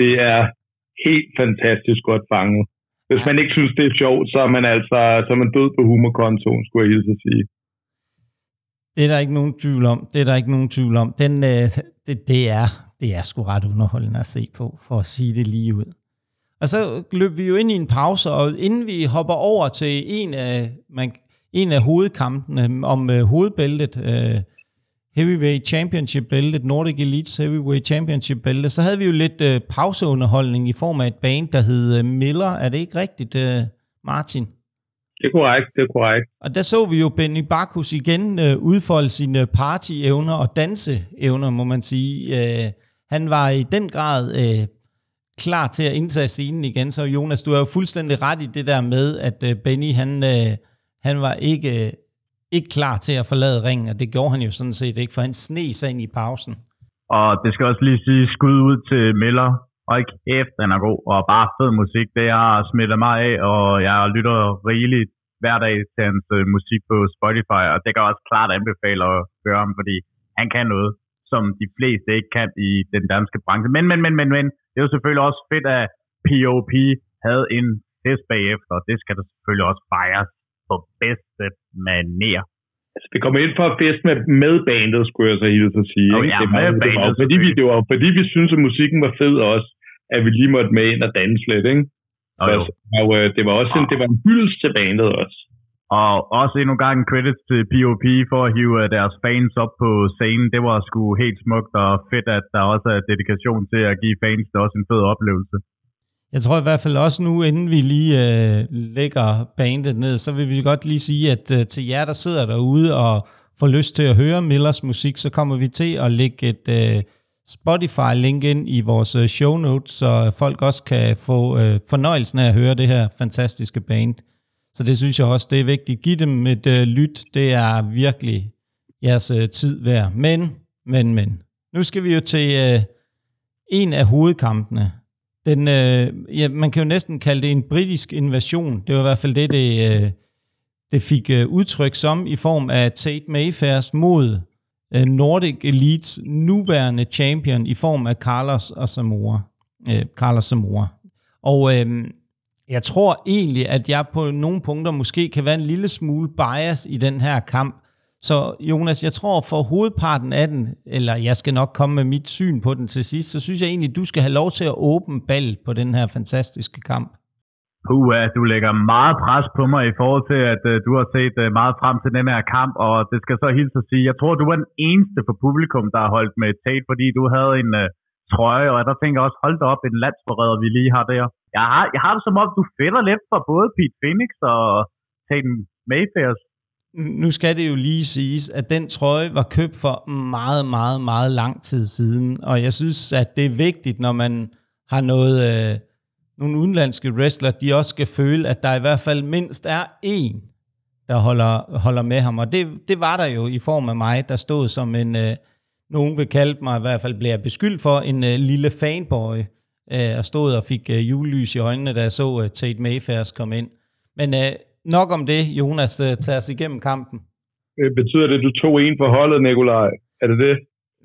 Det er helt fantastisk godt fanget. Hvis man ikke synes, det er sjovt, så er man altså så er man død på humorkontoen, skulle jeg hilse at sige. Det er der ikke nogen tvivl om. Det er der ikke nogen tvivl om. Den, øh, det, det, er, det er sgu ret underholdende at se på, for at sige det lige ud. Og så løb vi jo ind i en pause, og inden vi hopper over til en af, man, en af hovedkampene om uh, hovedbæltet, uh, Heavyweight Championship bæltet, Nordic Elite Heavyweight Championship bæltet, så havde vi jo lidt uh, pauseunderholdning i form af et band, der hed uh, Miller. Er det ikke rigtigt, uh, Martin? Det er korrekt, det er korrekt. Og der så vi jo Benny Bacchus igen øh, udfolde sine partyevner og danseevner, må man sige. Øh, han var i den grad øh, klar til at indtage scenen igen, så Jonas, du er jo fuldstændig ret i det der med, at øh, Benny, han, øh, han var ikke, øh, ikke klar til at forlade ringen, og det gjorde han jo sådan set ikke, for han sne sig ind i pausen. Og det skal også lige sige skud ud til Miller, og ikke efter den er god, og bare fed musik. Det har smittet mig af, og jeg lytter rigeligt hver dag til hans øh, musik på Spotify, og det kan også klart anbefale at høre ham, fordi han kan noget, som de fleste ikke kan i den danske branche. Men, men, men, men, men, det er jo selvfølgelig også fedt, at P.O.P. havde en fest bagefter, og det skal der selvfølgelig også fejres på bedste maner. Altså, vi kommer ind for at fest med, med bandet, skulle jeg så helt så sige. Oh, ja, det, med bandet, det, var, fordi vi, det var fordi vi synes at musikken var fed også, at vi lige måtte med ind og danse lidt, ikke? Og, jo. og øh, det var også en, det var en hyldest til bandet også. Og også endnu en gang credits til POP for at hive øh, deres fans op på scenen. Det var sgu helt smukt og fedt, at der også er dedikation til at give fans også en fed oplevelse. Jeg tror i hvert fald også nu, inden vi lige øh, lægger bandet ned, så vil vi godt lige sige, at øh, til jer, der sidder derude og får lyst til at høre Millers musik, så kommer vi til at lægge et øh, Spotify-link ind i vores øh, show notes, så folk også kan få øh, fornøjelsen af at høre det her fantastiske band. Så det synes jeg også, det er vigtigt. Giv dem et øh, lyt. Det er virkelig jeres øh, tid værd. Men, men, men. Nu skal vi jo til øh, en af hovedkampene. Den, øh, ja, man kan jo næsten kalde det en britisk invasion. Det var i hvert fald det, det, øh, det fik øh, udtryk som i form af Tate Mayfairs mod øh, Nordic Elites nuværende champion i form af Carlos og Zamora. Øh, Carlos Zamora. Og øh, Jeg tror egentlig, at jeg på nogle punkter måske kan være en lille smule bias i den her kamp. Så Jonas, jeg tror for hovedparten af den, eller jeg skal nok komme med mit syn på den til sidst, så synes jeg egentlig, du skal have lov til at åbne ball på den her fantastiske kamp. Puh, du lægger meget pres på mig i forhold til, at øh, du har set øh, meget frem til den her kamp, og det skal så hilse at sige, jeg tror, du var den eneste for publikum, der har holdt med Tate, fordi du havde en uh, trøje, og der tænker jeg også, hold da op, en landsforræder, vi lige har der. Jeg har, jeg har det som om, du fætter lidt for både Pete Phoenix og Tate Mayfairs. Nu skal det jo lige siges, at den trøje var købt for meget, meget, meget lang tid siden, og jeg synes, at det er vigtigt, når man har noget... øh, nogle udenlandske wrestler, de også skal føle, at der i hvert fald mindst er en, der holder, holder med ham. Og det, det var der jo i form af mig, der stod som en, øh, nogen vil kalde mig i hvert fald, bliver beskyldt for, en øh, lille fanboy, øh, og stod og fik øh, julelys i øjnene, da jeg så øh, Tate Mayfairs komme ind. Men øh, nok om det, Jonas, øh, tager os igennem kampen. Øh, betyder det, at du tog en for holdet, Nikolaj? Er det det?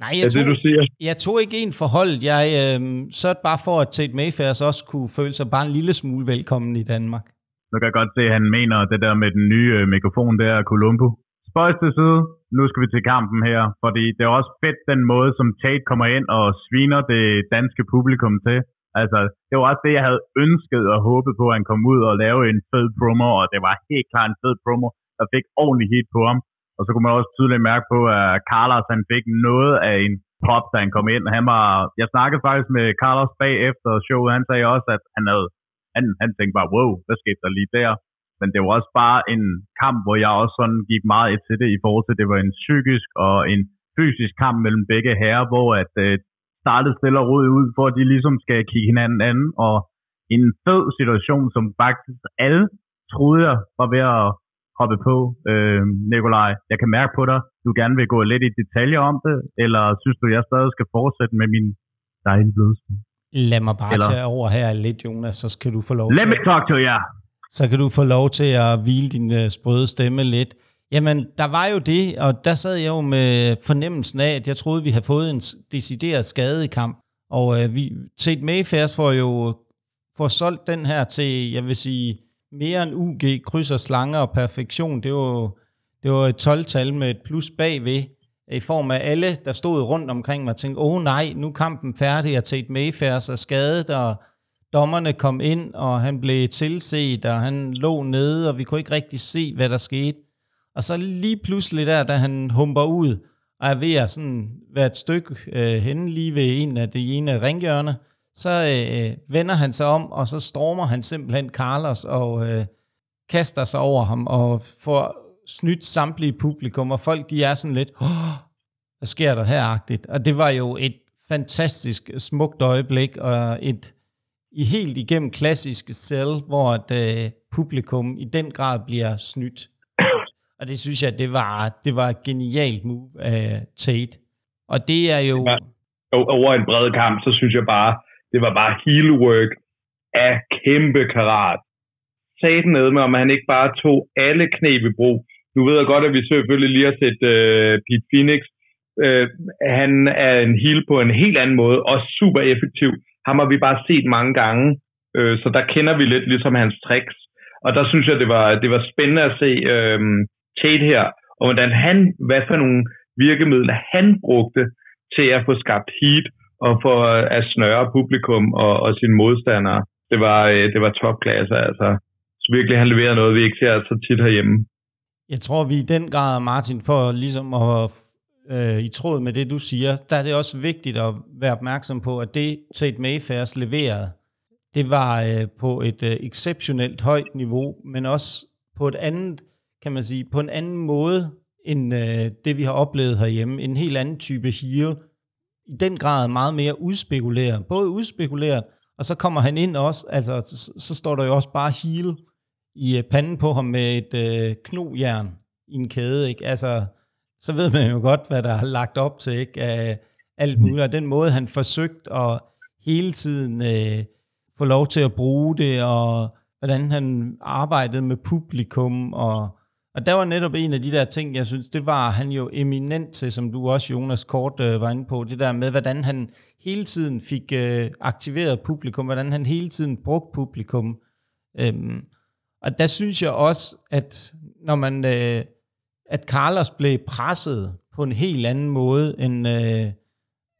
Nej, jeg, er tog, det, du siger? jeg tog ikke en forhold. Jeg øh, så bare for, at Tate Mayfairs også kunne føle sig bare en lille smule velkommen i Danmark. Nu kan jeg godt se, at han mener det der med den nye øh, mikrofon der, Columbo. Spøjs til side, nu skal vi til kampen her, fordi det er også fedt den måde, som Tate kommer ind og sviner det danske publikum til. Altså, det var også det, jeg havde ønsket og håbet på, at han kom ud og lave en fed promo, og det var helt klart en fed promo, der fik ordentlig hit på ham. Og så kunne man også tydeligt mærke på, at Carlos han fik noget af en pop, da han kom ind. Han var, jeg snakkede faktisk med Carlos bagefter showet. Han sagde også, at han havde, han, han tænkte bare, wow, hvad skete der lige der? Men det var også bare en kamp, hvor jeg også sådan gik meget et til det, i forhold til, at det var en psykisk og en fysisk kamp mellem begge herrer, hvor at øh, startede stille og roligt ud, for at de ligesom skal kigge hinanden anden, og en fed situation, som faktisk alle troede jeg var ved at hoppe på, øh, Nikolaj. Jeg kan mærke på dig, du gerne vil gå lidt i detaljer om det, eller synes du, jeg stadig skal fortsætte med min dejlige blødstemme? Lad mig bare eller... tage over her lidt, Jonas, så skal du få lov Let til... me talk to you. Så kan du få lov til at hvile din uh, sprøde stemme lidt. Jamen, der var jo det, og der sad jeg jo med fornemmelsen af, at jeg troede, vi havde fået en decideret skade i kamp. Og øh, vi, Tate Mayfairs får jo får solgt den her til, jeg vil sige, mere end UG, kryds og slanger og perfektion. Det var, det var et 12-tal med et plus bagved, i form af alle, der stod rundt omkring mig og tænkte, åh oh, nej, nu er kampen færdig, og Tate Mayfairs er skadet, og dommerne kom ind, og han blev tilset, og han lå nede, og vi kunne ikke rigtig se, hvad der skete. Og så lige pludselig der, da han humper ud, og er ved at sådan være et stykke øh, henne lige ved en af de ene ringhjørne, så øh, vender han sig om, og så stormer han simpelthen Carlos og øh, kaster sig over ham og får snydt samtlige publikum, og folk de er sådan lidt, oh, hvad sker der her-agtigt? Og det var jo et fantastisk smukt øjeblik, og et i helt igennem klassiske selv, hvor et, øh, publikum i den grad bliver snydt. Og det synes jeg, det var, det var et genialt move af Tate. Og det er jo... Over en bred kamp, så synes jeg bare, det var bare heel work af kæmpe karat. Satan ned med, om han ikke bare tog alle knep i brug. Nu ved jeg godt, at vi selvfølgelig lige har set øh, Pete Phoenix. Øh, han er en heel på en helt anden måde, og super effektiv. Ham har vi bare set mange gange, øh, så der kender vi lidt ligesom hans tricks. Og der synes jeg, det var, det var spændende at se øh, Tate her, og hvordan han, hvad for nogle virkemidler han brugte til at få skabt heat, og for øh, at snøre publikum og, og sine modstandere. Det var, øh, det var topklasse, altså. Så virkelig han leverer noget, vi ikke ser så tit herhjemme. Jeg tror, vi i den grad, Martin, for ligesom at øh, i tråd med det, du siger, der er det også vigtigt at være opmærksom på, at det Tate Mayfairs leverede, det var øh, på et øh, exceptionelt højt niveau, men også på et andet, kan man sige, på en anden måde, end øh, det vi har oplevet herhjemme. En helt anden type hero. i den grad meget mere udspekuleret. Både udspekuleret, og så kommer han ind også, altså så, så står der jo også bare heel i øh, panden på ham med et øh, knojern i en kæde, ikke? Altså, så ved man jo godt, hvad der er lagt op til, ikke? Af alt muligt. Og den måde, han forsøgt at hele tiden øh, få lov til at bruge det, og hvordan han arbejdede med publikum, og og der var netop en af de der ting, jeg synes, det var han jo eminent til, som du også, Jonas, kort øh, var inde på, det der med, hvordan han hele tiden fik øh, aktiveret publikum, hvordan han hele tiden brugte publikum Øhm, og der synes jeg også, at når man, øh, at Carlos blev presset på en helt anden måde, end, øh,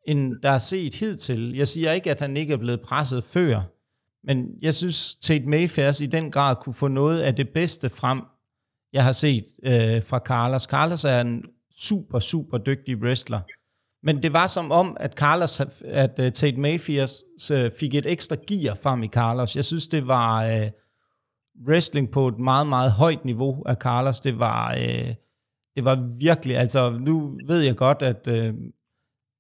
end der er set hidtil. Jeg siger ikke, at han ikke er blevet presset før, men jeg synes, Tate Mayfairs i den grad kunne få noget af det bedste frem, jeg har set øh, fra Carlos. Carlos er en super, super dygtig wrestler. Men det var som om, at Carlos, at uh, Tate Mayfield uh, øh, fik et ekstra gear frem i Carlos. Jeg synes, det var uh, wrestling på et meget, meget højt niveau af Carlos. Det var, uh, det var virkelig, altså nu ved jeg godt, at uh,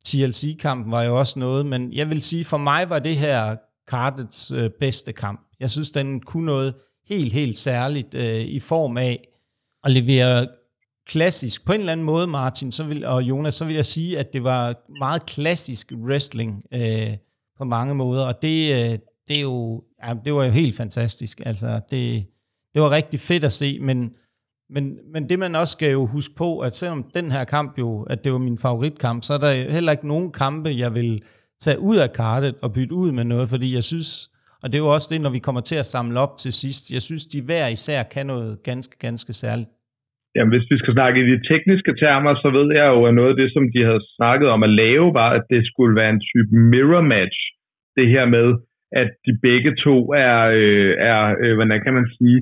TLC-kampen var jo også noget, men jeg vil sige, for mig var det her Cardets uh, bedste kamp. Jeg synes, den kunne noget helt, helt særligt uh, i form af at levere klassisk, på en eller anden måde, Martin så vil, og Jonas, så vil jeg sige, at det var meget klassisk wrestling øh, på mange måder, og det, øh, det, er jo, ja, det var jo helt fantastisk. Altså, det, det var rigtig fedt at se, men, men, men det man også skal jo huske på, at selvom den her kamp jo, at det var min favoritkamp, så er der heller ikke nogen kampe, jeg vil tage ud af kartet og bytte ud med noget, fordi jeg synes, og det er jo også det, når vi kommer til at samle op til sidst, jeg synes, de hver især kan noget ganske, ganske særligt. Jamen, hvis vi skal snakke i de tekniske termer, så ved jeg jo, at noget af det, som de havde snakket om at lave, var, at det skulle være en type mirror match. Det her med, at de begge to er, øh, er øh, hvordan kan man sige,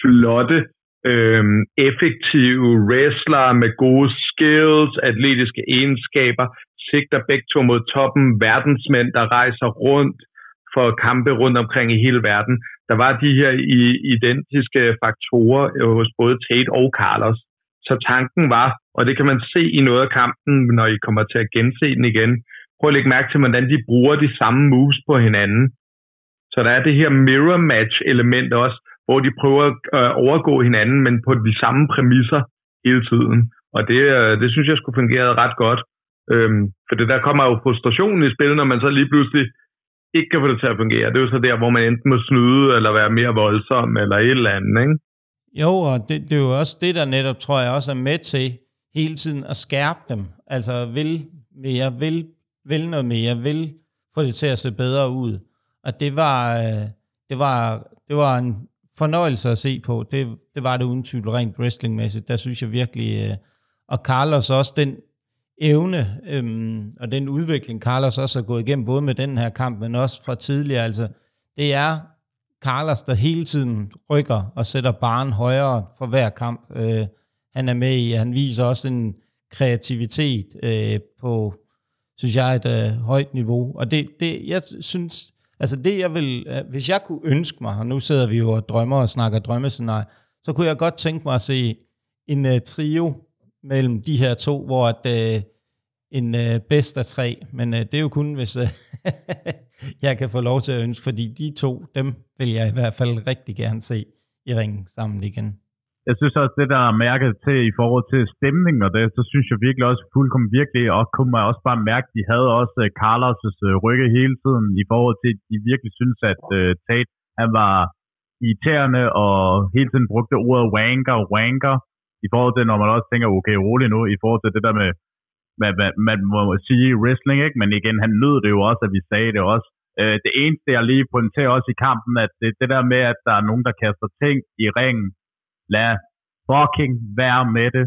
flotte, øh, effektive wrestler med gode skills, atletiske egenskaber, sigter begge to mod toppen, verdensmænd, der rejser rundt for kampe rundt omkring i hele verden der var de her identiske faktorer øh, hos både Tate og Carlos. Så tanken var, og det kan man se i noget af kampen, når I kommer til at gense den igen, prøv at lægge mærke til, hvordan de bruger de samme moves på hinanden. Så der er det her mirror match element også, hvor de prøver at overgå hinanden, men på de samme præmisser hele tiden. Og det, øh, det synes jeg skulle fungere ret godt. Øhm, for det der kommer jo frustrationen i spil, når man så lige pludselig ikke kan få det til at fungere. Det er jo så der, hvor man enten må snyde, eller være mere voldsom, eller et eller andet, ikke? Jo, og det, det er jo også det, der netop, tror jeg, også er med til hele tiden at skærpe dem. Altså, vil mere, vil, vil noget mere, vil få det til at se bedre ud. Og det var, øh, det var, det var en fornøjelse at se på. Det, det var det uden tvivl rent wrestlingmæssigt. Der synes jeg virkelig, øh, og Carlos også, den, evne øhm, og den udvikling, Carlos også har gået igennem, både med den her kamp, men også fra tidligere, altså det er Carlos, der hele tiden rykker og sætter barn højere for hver kamp, øh, han er med i. Han viser også en kreativitet øh, på, synes jeg, et øh, højt niveau. Og det, det, jeg synes, altså det jeg vil, øh, hvis jeg kunne ønske mig, og nu sidder vi jo og drømmer og snakker drømmescenarie, så kunne jeg godt tænke mig at se en øh, trio mellem de her to, hvor at, øh, en øh, bedst af tre, men øh, det er jo kun, hvis øh, jeg kan få lov til at ønske, fordi de to, dem vil jeg i hvert fald rigtig gerne se i ringen sammen igen. Jeg synes også, det der er mærket til i forhold til stemningen og det, så synes jeg virkelig også fuldkommen virkelig, og kunne man også bare mærke, de havde også øh, Carlos' rygge hele tiden i forhold til, at de virkelig synes, at uh, Tate, han var irriterende og hele tiden brugte ordet wanker, wanker, i forhold til, når man også tænker, okay, rolig nu, i forhold til det der med, man, man, man må sige wrestling, ikke? men igen, han nød det jo også, at vi sagde det også. Øh, det eneste, jeg lige pointerer også i kampen, at det, det der med, at der er nogen, der kaster ting i ringen, lad fucking være med det.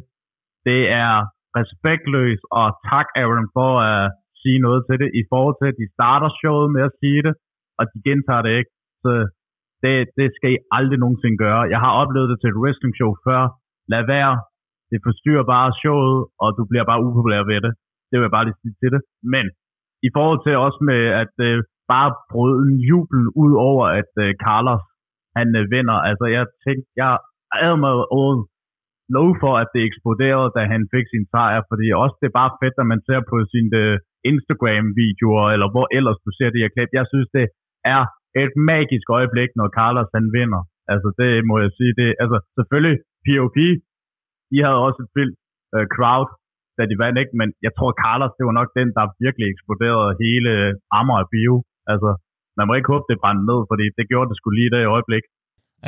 Det er respektløst, og tak Aaron for at sige noget til det, i forhold til, at de starter showet med at sige det, og de gentager det ikke. Så det, det skal I aldrig nogensinde gøre. Jeg har oplevet det til et wrestling show før, lad være. Det forstyrrer bare showet, og du bliver bare upopulær ved det. Det vil jeg bare lige sige til det. Men i forhold til også med at øh, bare brød en jubel ud over, at øh, Carlos han øh, vinder. Altså jeg tænkte, jeg havde mig over lov for, at det eksploderede, da han fik sin sejr, fordi også det er bare fedt, at man ser på sine øh, Instagram-videoer, eller hvor ellers du ser det her klip. Jeg synes, det er et magisk øjeblik, når Carlos han vinder. Altså det må jeg sige. Det, altså selvfølgelig POP, de havde også et vildt uh, crowd, da de vandt, ikke? Men jeg tror, Carlos, det var nok den, der virkelig eksploderede hele Amager Bio. Altså, man må ikke håbe, det brændte ned, fordi det gjorde det skulle lige det i øjeblik.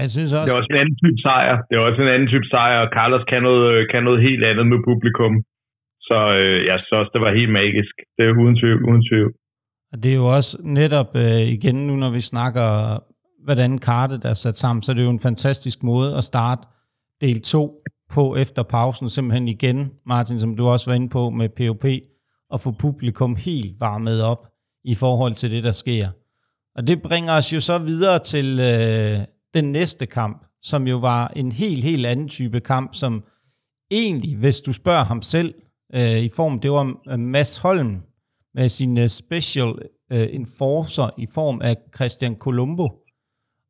Jeg synes også... Det er også en anden type sejr. Det er også en anden type sejr, og Carlos kan noget, kan noget helt andet med publikum. Så øh, jeg synes også, det var helt magisk. Det er uden tvivl, uden tvivl. Og det er jo også netop øh, igen nu, når vi snakker hvordan kartet er sat sammen, så det er jo en fantastisk måde at starte del 2 på efter pausen, simpelthen igen, Martin, som du også var inde på med POP, og få publikum helt varmet op i forhold til det, der sker. Og det bringer os jo så videre til øh, den næste kamp, som jo var en helt, helt anden type kamp, som egentlig, hvis du spørger ham selv, øh, i form, det var øh, Mads Holm med sin øh, special øh, enforcer i form af Christian Colombo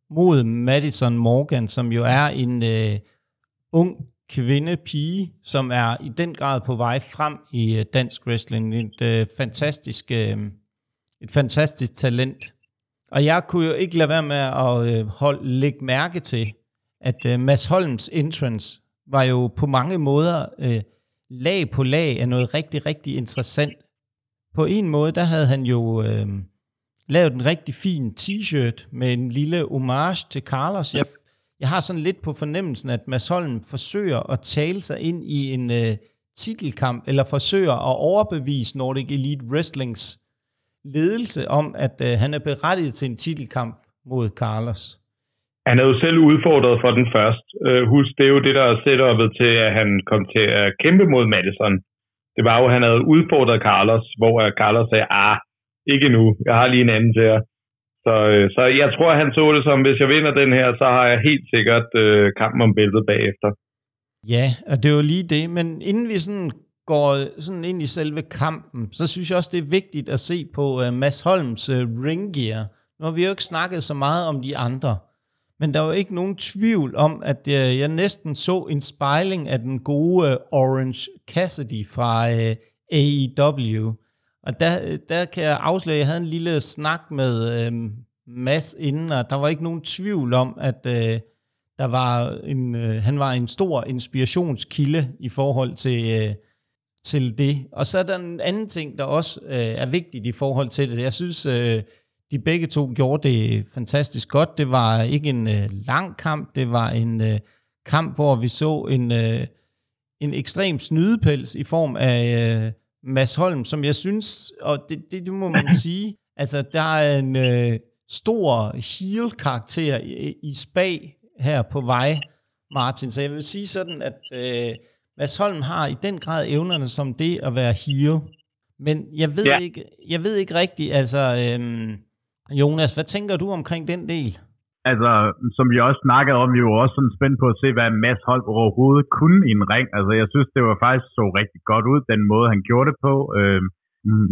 mod Madison Morgan, som jo er en øh, ung kvinde, pige, som er i den grad på vej frem i øh, dansk wrestling. Et øh, fantastisk, øh, et fantastisk talent. Og jeg kunne jo ikke lade være med at øh, hold, lægge mærke til, at øh, Mads Holms entrance var jo på mange måder øh, lag på lag af noget rigtig, rigtig interessant. På en måde, der havde han jo øh, lavet en rigtig fin t-shirt med en lille homage til Carlos. Jeg, jeg har sådan lidt på fornemmelsen, at Mads Holm forsøger at tale sig ind i en øh, titelkamp, eller forsøger at overbevise Nordic Elite Wrestlings ledelse om, at øh, han er berettiget til en titelkamp mod Carlos. Han er jo selv udfordret for den først. Øh, husk, det er jo det, der er setupet til, at han kom til at kæmpe mod Madison. Det var jo, at han havde udfordret Carlos, hvor Carlos sagde, ah, ikke nu, jeg har lige en anden til jer. Så, øh, så jeg tror, han så det som, hvis jeg vinder den her, så har jeg helt sikkert øh, kampen om bæltet bagefter. Ja, og det er jo lige det, men inden vi sådan går sådan ind i selve kampen, så synes jeg også, det er vigtigt at se på øh, Mads Holms øh, ringgear. Nu har vi jo ikke snakket så meget om de andre. Men der var ikke nogen tvivl om, at øh, jeg næsten så en spejling af den gode øh, Orange Cassidy fra øh, AEW. Og der, der kan jeg afsløre, at jeg havde en lille snak med øh, Mads inden, og der var ikke nogen tvivl om, at øh, der var en, øh, han var en stor inspirationskilde i forhold til, øh, til det. Og så er der en anden ting, der også øh, er vigtigt i forhold til det. Jeg synes, øh, de begge to gjorde det fantastisk godt. Det var ikke en øh, lang kamp, det var en øh, kamp, hvor vi så en, øh, en ekstrem snydepels i form af øh, Mads Holm, som jeg synes, og det, det, det må man sige, altså der er en øh, stor heel-karakter i, i spag her på vej, Martin. Så jeg vil sige sådan, at øh, Mads Holm har i den grad evnerne som det at være heel. Men jeg ved, ja. ikke, jeg ved ikke rigtigt, altså... Øh, Jonas, hvad tænker du omkring den del? Altså, som vi også snakkede om, vi var også sådan spændt på at se, hvad Mads Holm overhovedet kunne i en ring. Altså, jeg synes, det var faktisk så rigtig godt ud, den måde, han gjorde det på. Øhm,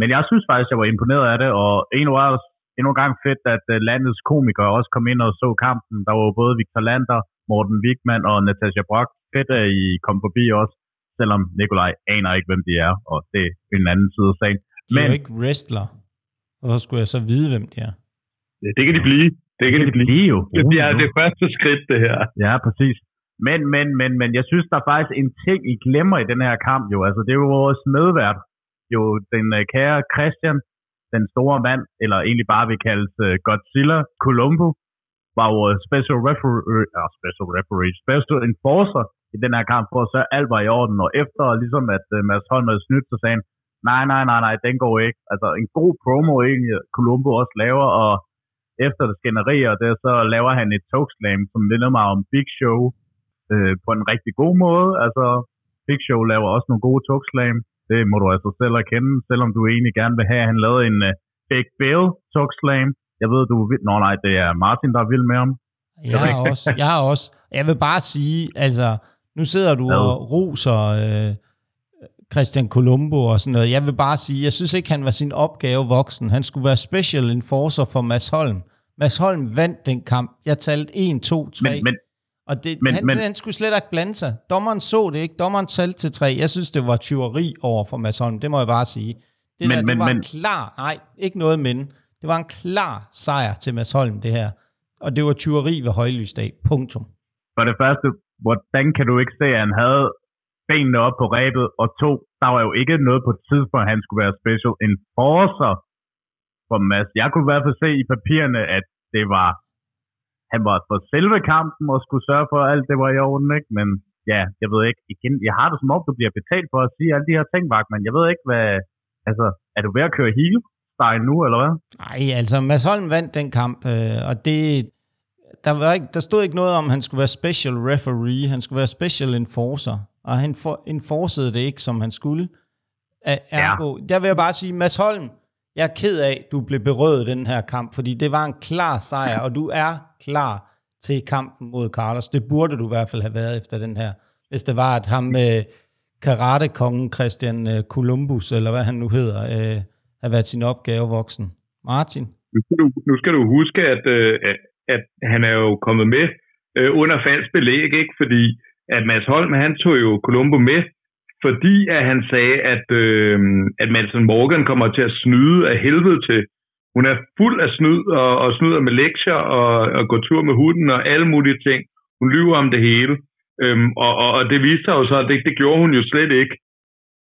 men jeg synes faktisk, jeg var imponeret af det, og en var også endnu en gang fedt, at øh, landets komikere også kom ind og så kampen. Der var både Victor Lander, Morten Wigman og Natasha Brock. Fedt, at I kom forbi også, selvom Nikolaj aner ikke, hvem de er, og det er en anden side af sagen. Men, de er jo ikke wrestler. Hvorfor skulle jeg så vide, hvem de er? Det kan de blive. Det kan de blive. jo. Det er det første skridt, det her. Ja, præcis. Men, men, men, men jeg synes, der er faktisk en ting, I glemmer i den her kamp jo. Altså, det er jo vores medvært. Jo, den uh, kære Christian, den store mand, eller egentlig bare vi kaldes uh, Godzilla Colombo, var jo special referee, uh, special referee, special enforcer i den her kamp, for at så alt var i orden. Og efter ligesom at uh, Mads Holm havde snydt, så sagde han, nej, nej, nej, nej, den går ikke. Altså en god promo egentlig, Colombo også laver, og efter det skænderier, det, så laver han et togslam, som minder mig om Big Show øh, på en rigtig god måde. Altså, Big Show laver også nogle gode togslam. Det må du altså selv erkende, selvom du egentlig gerne vil have, at han lavede en uh, Big Bill togslam. Jeg ved, du vil... Nå nej, det er Martin, der er vild med ham. Jeg har også, jeg har også. Jeg vil bare sige, altså, nu sidder du ja. og roser øh, Christian Colombo og sådan noget. Jeg vil bare sige, jeg synes ikke, han var sin opgave voksen. Han skulle være special enforcer for Mads Holm. Mads Holm vandt den kamp. Jeg talte 1, 2, 3. Men, men, og det, men, han, men, han skulle slet ikke blande sig. Dommeren så det ikke. Dommeren talte til 3. Jeg synes, det var tyveri over for Mads Holm. Det må jeg bare sige. Det, men, der, det men, var men, en klar, nej, ikke noget men. Det var en klar sejr til Mads Holm, det her. Og det var tyveri ved højlysdag. Punktum. For det første, hvordan kan du ikke se, at han havde benene op på rebet, og to, der var jo ikke noget på et tidspunkt, at han skulle være special enforcer for Mads. Jeg kunne i hvert fald se i papirerne, at det var, han var for selve kampen og skulle sørge for, at alt det var i orden, ikke? Men ja, jeg ved ikke, igen, jeg har det som om, du bliver betalt for at sige alle de her ting, men jeg ved ikke, hvad, altså, er du ved at køre hele style nu, eller hvad? Nej, altså Mads Holm vandt den kamp, øh, og det, der, var ikke, der stod ikke noget om, at han skulle være special referee, han skulle være special enforcer, og han for, enforcede det ikke, som han skulle. Ergo, ja. der vil jeg bare sige, Mads Holm, jeg er ked af, du blev berøvet den her kamp, fordi det var en klar sejr, og du er klar til kampen mod Carlos. Det burde du i hvert fald have været efter den her. Hvis det var, at ham med karate-kongen Christian øh, Columbus, eller hvad han nu hedder, øh, har været sin opgave voksen. Martin? Nu skal du, nu skal du huske, at, øh, at, at han er jo kommet med øh, under falsk belæg, ikke? fordi at Mads Holm, han tog jo Columbo med, fordi at han sagde, at, øh, at Madsen Morgan kommer til at snyde af helvede til. Hun er fuld af snyd og, og snyder med lektier og, og går tur med hunden og alle mulige ting. Hun lyver om det hele. Øhm, og, og, og det viste sig jo så, at det, det gjorde hun jo slet ikke.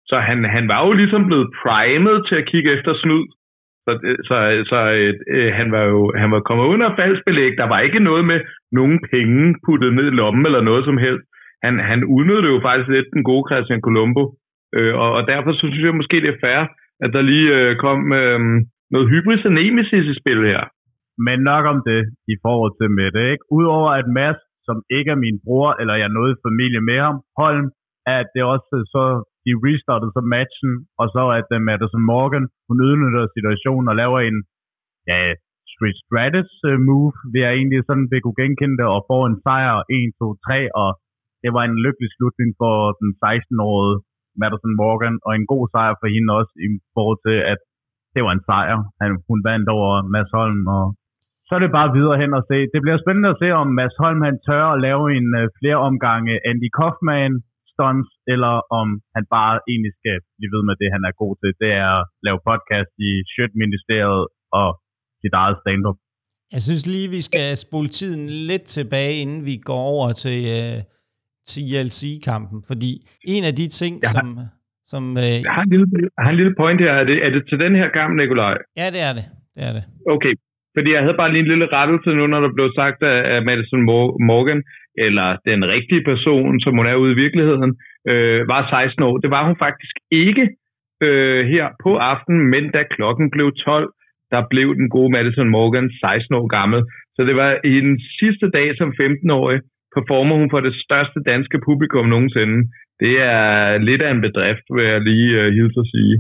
Så han, han var jo ligesom blevet primet til at kigge efter snyd. Så, øh, så, så øh, øh, han var jo han var kommet under falsk belæg. Der var ikke noget med nogen penge puttet ned i lommen eller noget som helst. Han, han udnyttede jo faktisk lidt den gode Christian Colombo. Øh, og, og derfor så synes jeg måske, det er fair, at der lige øh, kom øh, noget hybris og nemesis i spil her. Men nok om det i forhold til med det, ikke? Udover at Mads, som ikke er min bror, eller jeg er noget familie med ham, Holm, at det også så, de restartede så matchen, og så at uh, Madison Morgan, hun udnytter situationen og laver en, ja, Street Stratus uh, move, vil jeg egentlig sådan vil kunne genkende det, og får en sejr 1, 2, 3, og det var en lykkelig slutning for den 16-årige Madison Morgan, og en god sejr for hende også i forhold til, at det var en sejr. Han, hun vandt over Mads Holm, og så er det bare videre hen og se. Det bliver spændende at se, om Mads Holm han tør at lave en uh, flere omgange Andy Kaufman stunts, eller om han bare egentlig skal blive ved med det, han er god til. Det er at lave podcast i Shirt-ministeriet og sit eget stand-up. Jeg synes lige, vi skal spole tiden lidt tilbage, inden vi går over til, uh, til ILC-kampen, fordi en af de ting, ja. som... som uh, jeg, har en lille, jeg har en lille point her. Er det, er det til den her kamp, Nikolaj? Ja, det er det. det, er det. Okay, fordi jeg havde bare lige en lille rettelse nu, når der blev sagt af Madison Morgan, eller den rigtige person, som hun er ude i virkeligheden, øh, var 16 år. Det var hun faktisk ikke øh, her på aftenen, men da klokken blev 12, der blev den gode Madison Morgan 16 år gammel. Så det var i den sidste dag som 15-årig, performer hun for det største danske publikum nogensinde. Det er lidt af en bedrift, vil jeg lige uh, hilse at sige.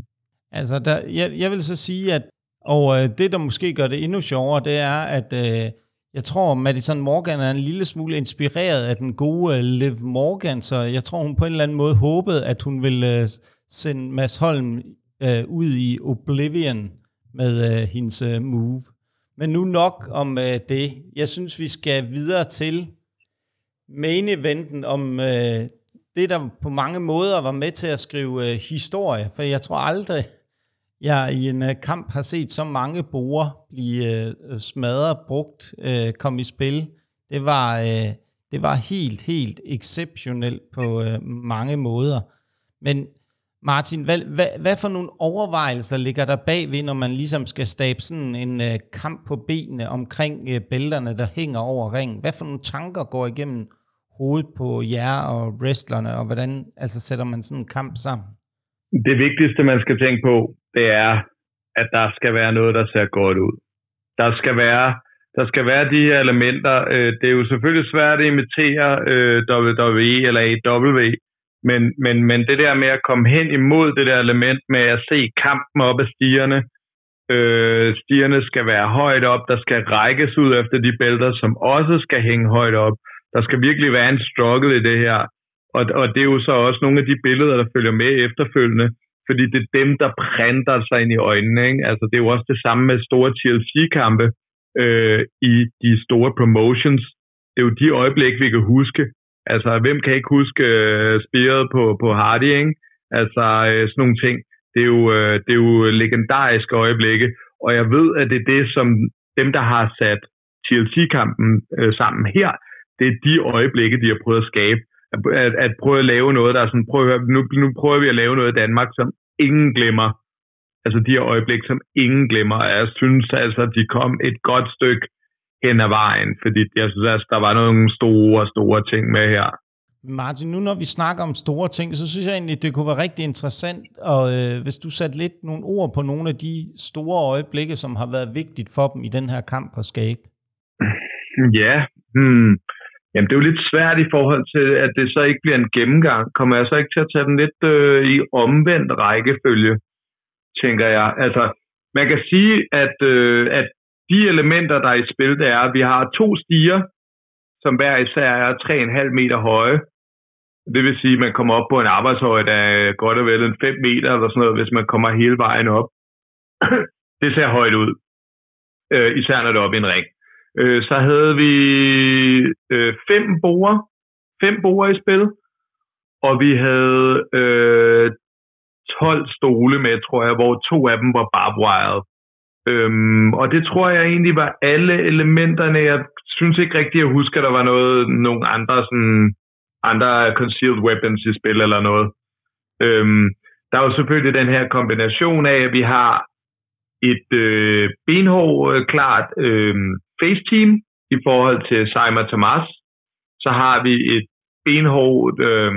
Altså, der, jeg, jeg vil så sige, at og øh, det, der måske gør det endnu sjovere, det er, at øh, jeg tror, Madison Morgan er en lille smule inspireret af den gode øh, Liv Morgan, så jeg tror, hun på en eller anden måde håbede, at hun ville øh, sende Mads Holm øh, ud i Oblivion med øh, hendes øh, move. Men nu nok om øh, det. Jeg synes, vi skal videre til main eventen om øh, det, der på mange måder var med til at skrive øh, historie, for jeg tror aldrig, jeg i en øh, kamp har set så mange borer blive øh, smadret, brugt, øh, komme i spil. Det var, øh, det var helt, helt exceptionelt på øh, mange måder. Men Martin, hvad, hvad, hvad for nogle overvejelser ligger der bagved, når man ligesom skal stabe sådan en øh, kamp på benene omkring øh, bælterne, der hænger over ringen? Hvad for nogle tanker går igennem hovedet på jer og wrestlerne, og hvordan altså sætter man sådan en kamp sammen? Det vigtigste, man skal tænke på, det er, at der skal være noget, der ser godt ud. Der skal være, der skal være de her elementer. Øh, det er jo selvfølgelig svært at imitere øh, WWE eller AW, men, men, men det der med at komme hen imod det der element med at se kampen op ad stierne, øh, stierne skal være højt op, der skal rækkes ud efter de bælter, som også skal hænge højt op. Der skal virkelig være en struggle i det her. Og, og det er jo så også nogle af de billeder, der følger med efterfølgende, fordi det er dem, der printer sig ind i øjnene. Ikke? Altså, det er jo også det samme med store TLC-kampe øh, i de store promotions. Det er jo de øjeblik, vi kan huske. Altså, hvem kan ikke huske øh, spiret på, på Hardy, ikke? Altså, øh, sådan nogle ting. Det er, jo, øh, det er jo legendariske øjeblikke, og jeg ved, at det er det, som dem, der har sat TLC-kampen øh, sammen her, det er de øjeblikke, de har prøvet at skabe at, at prøve at lave noget, der er sådan, prøv at høre, nu, nu prøver vi at lave noget i Danmark, som ingen glemmer. Altså de her øjeblik, som ingen glemmer. Og jeg synes altså, at de kom et godt stykke hen ad vejen, fordi jeg synes altså, der var nogle store, store ting med her. Martin, nu når vi snakker om store ting, så synes jeg egentlig, det kunne være rigtig interessant, og øh, hvis du satte lidt nogle ord på nogle af de store øjeblikke, som har været vigtigt for dem i den her kamp på skabe. Ja, Hmm. Jamen, det er jo lidt svært i forhold til, at det så ikke bliver en gennemgang. Kommer jeg så ikke til at tage den lidt øh, i omvendt rækkefølge, tænker jeg. Altså, man kan sige, at, øh, at de elementer, der er i spil, det er, at vi har to stiger, som hver især er 3,5 meter høje. Det vil sige, at man kommer op på en arbejdshøjde af godt og vel en 5 meter eller sådan noget, hvis man kommer hele vejen op. det ser højt ud. Øh, især når det er op i en ring. Øh, så havde vi øh, fem borer, fem borer i spil, og vi havde øh, 12 stole med, tror jeg, hvor to af dem var barbwired. Øhm, og det tror jeg egentlig var alle elementerne. Jeg synes ikke rigtigt, at jeg husker, at der var noget, nogle andre, sådan, andre concealed weapons i spil eller noget. Øhm, der er jo selvfølgelig den her kombination af, at vi har et øh, benhår klart øh, face team i forhold til Simon Thomas. Så har vi et benhårdt øh,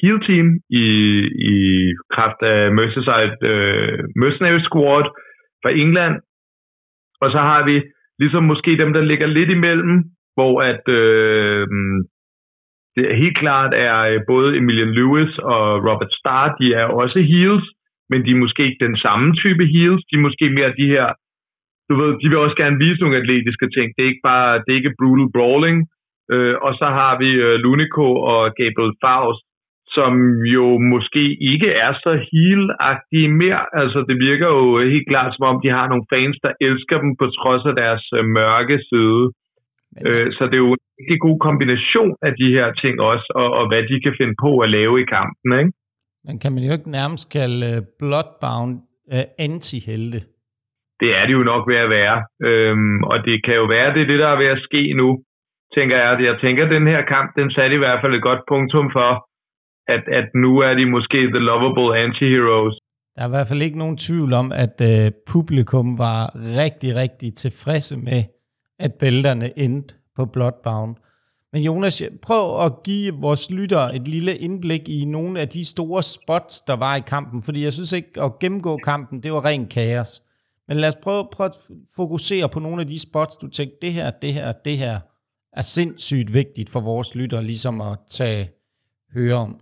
heal team i, i kraft af Merseyside øh, Mercenary Squad fra England. Og så har vi ligesom måske dem, der ligger lidt imellem, hvor at øh, det helt klart er øh, både Emilian Lewis og Robert Starr, de er også heals, men de er måske ikke den samme type heals. De er måske mere de her, du ved, de vil også gerne vise nogle atletiske ting. Det er ikke bare, det er ikke brutal brawling. Øh, og så har vi øh, Lunico og Gabriel Faust, som jo måske ikke er så heal-agtige mere. Altså, det virker jo helt klart, som om de har nogle fans, der elsker dem på trods af deres øh, mørke side. Øh, så det er jo en rigtig god kombination af de her ting også, og, og hvad de kan finde på at lave i kampen, ikke? Men kan man jo ikke nærmest kalde uh, Bloodbound uh, anti-helte? Det er det jo nok ved at være. Øhm, og det kan jo være, det er det, der er ved at ske nu, tænker jeg. Jeg tænker, at den her kamp, den satte i hvert fald et godt punktum for, at, at nu er de måske the lovable anti-heroes. Der er i hvert fald ikke nogen tvivl om, at øh, publikum var rigtig, rigtig tilfredse med, at bælterne endte på Bloodbound. Men Jonas, prøv at give vores lytter et lille indblik i nogle af de store spots, der var i kampen, fordi jeg synes ikke at gennemgå kampen, det var ren kaos. Men lad os prøve, prøve at fokusere på nogle af de spots, du tænkte, det her, det her, det her er sindssygt vigtigt for vores lytter, ligesom at tage høre om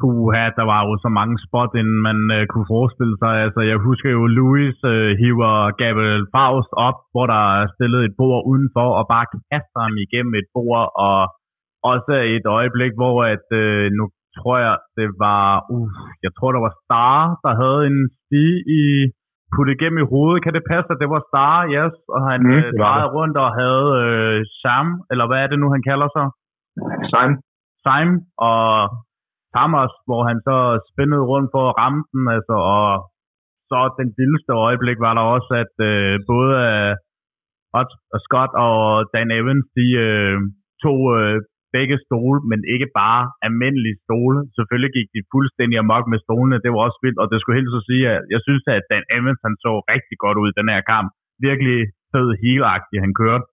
puha, der var jo så mange spot, inden man øh, kunne forestille sig. Altså, jeg husker jo, Louis øh, hiver Gabriel Faust op, hvor der er stillet et bord udenfor, og bare kaster ham igennem et bord, og også et øjeblik, hvor at, øh, nu tror jeg, det var, uh, jeg tror, der var Star, der havde en sti i puttet igennem i hovedet. Kan det passe, at det var Star, yes? Og han mm, øh, drejede rundt og havde øh, Sam, eller hvad er det nu, han kalder sig? Sam. Sam, og Hammers, hvor han så spændede rundt for at ramme den, altså, og så den vildeste øjeblik var der også, at øh, både øh, Scott og Dan Evans, de øh, tog øh, begge stole, men ikke bare almindelige stole. Selvfølgelig gik de fuldstændig amok med stolene, det var også vildt, og det skulle helt så sige, at jeg synes, at Dan Evans, han så rigtig godt ud i den her kamp. Virkelig fed heel han kørte.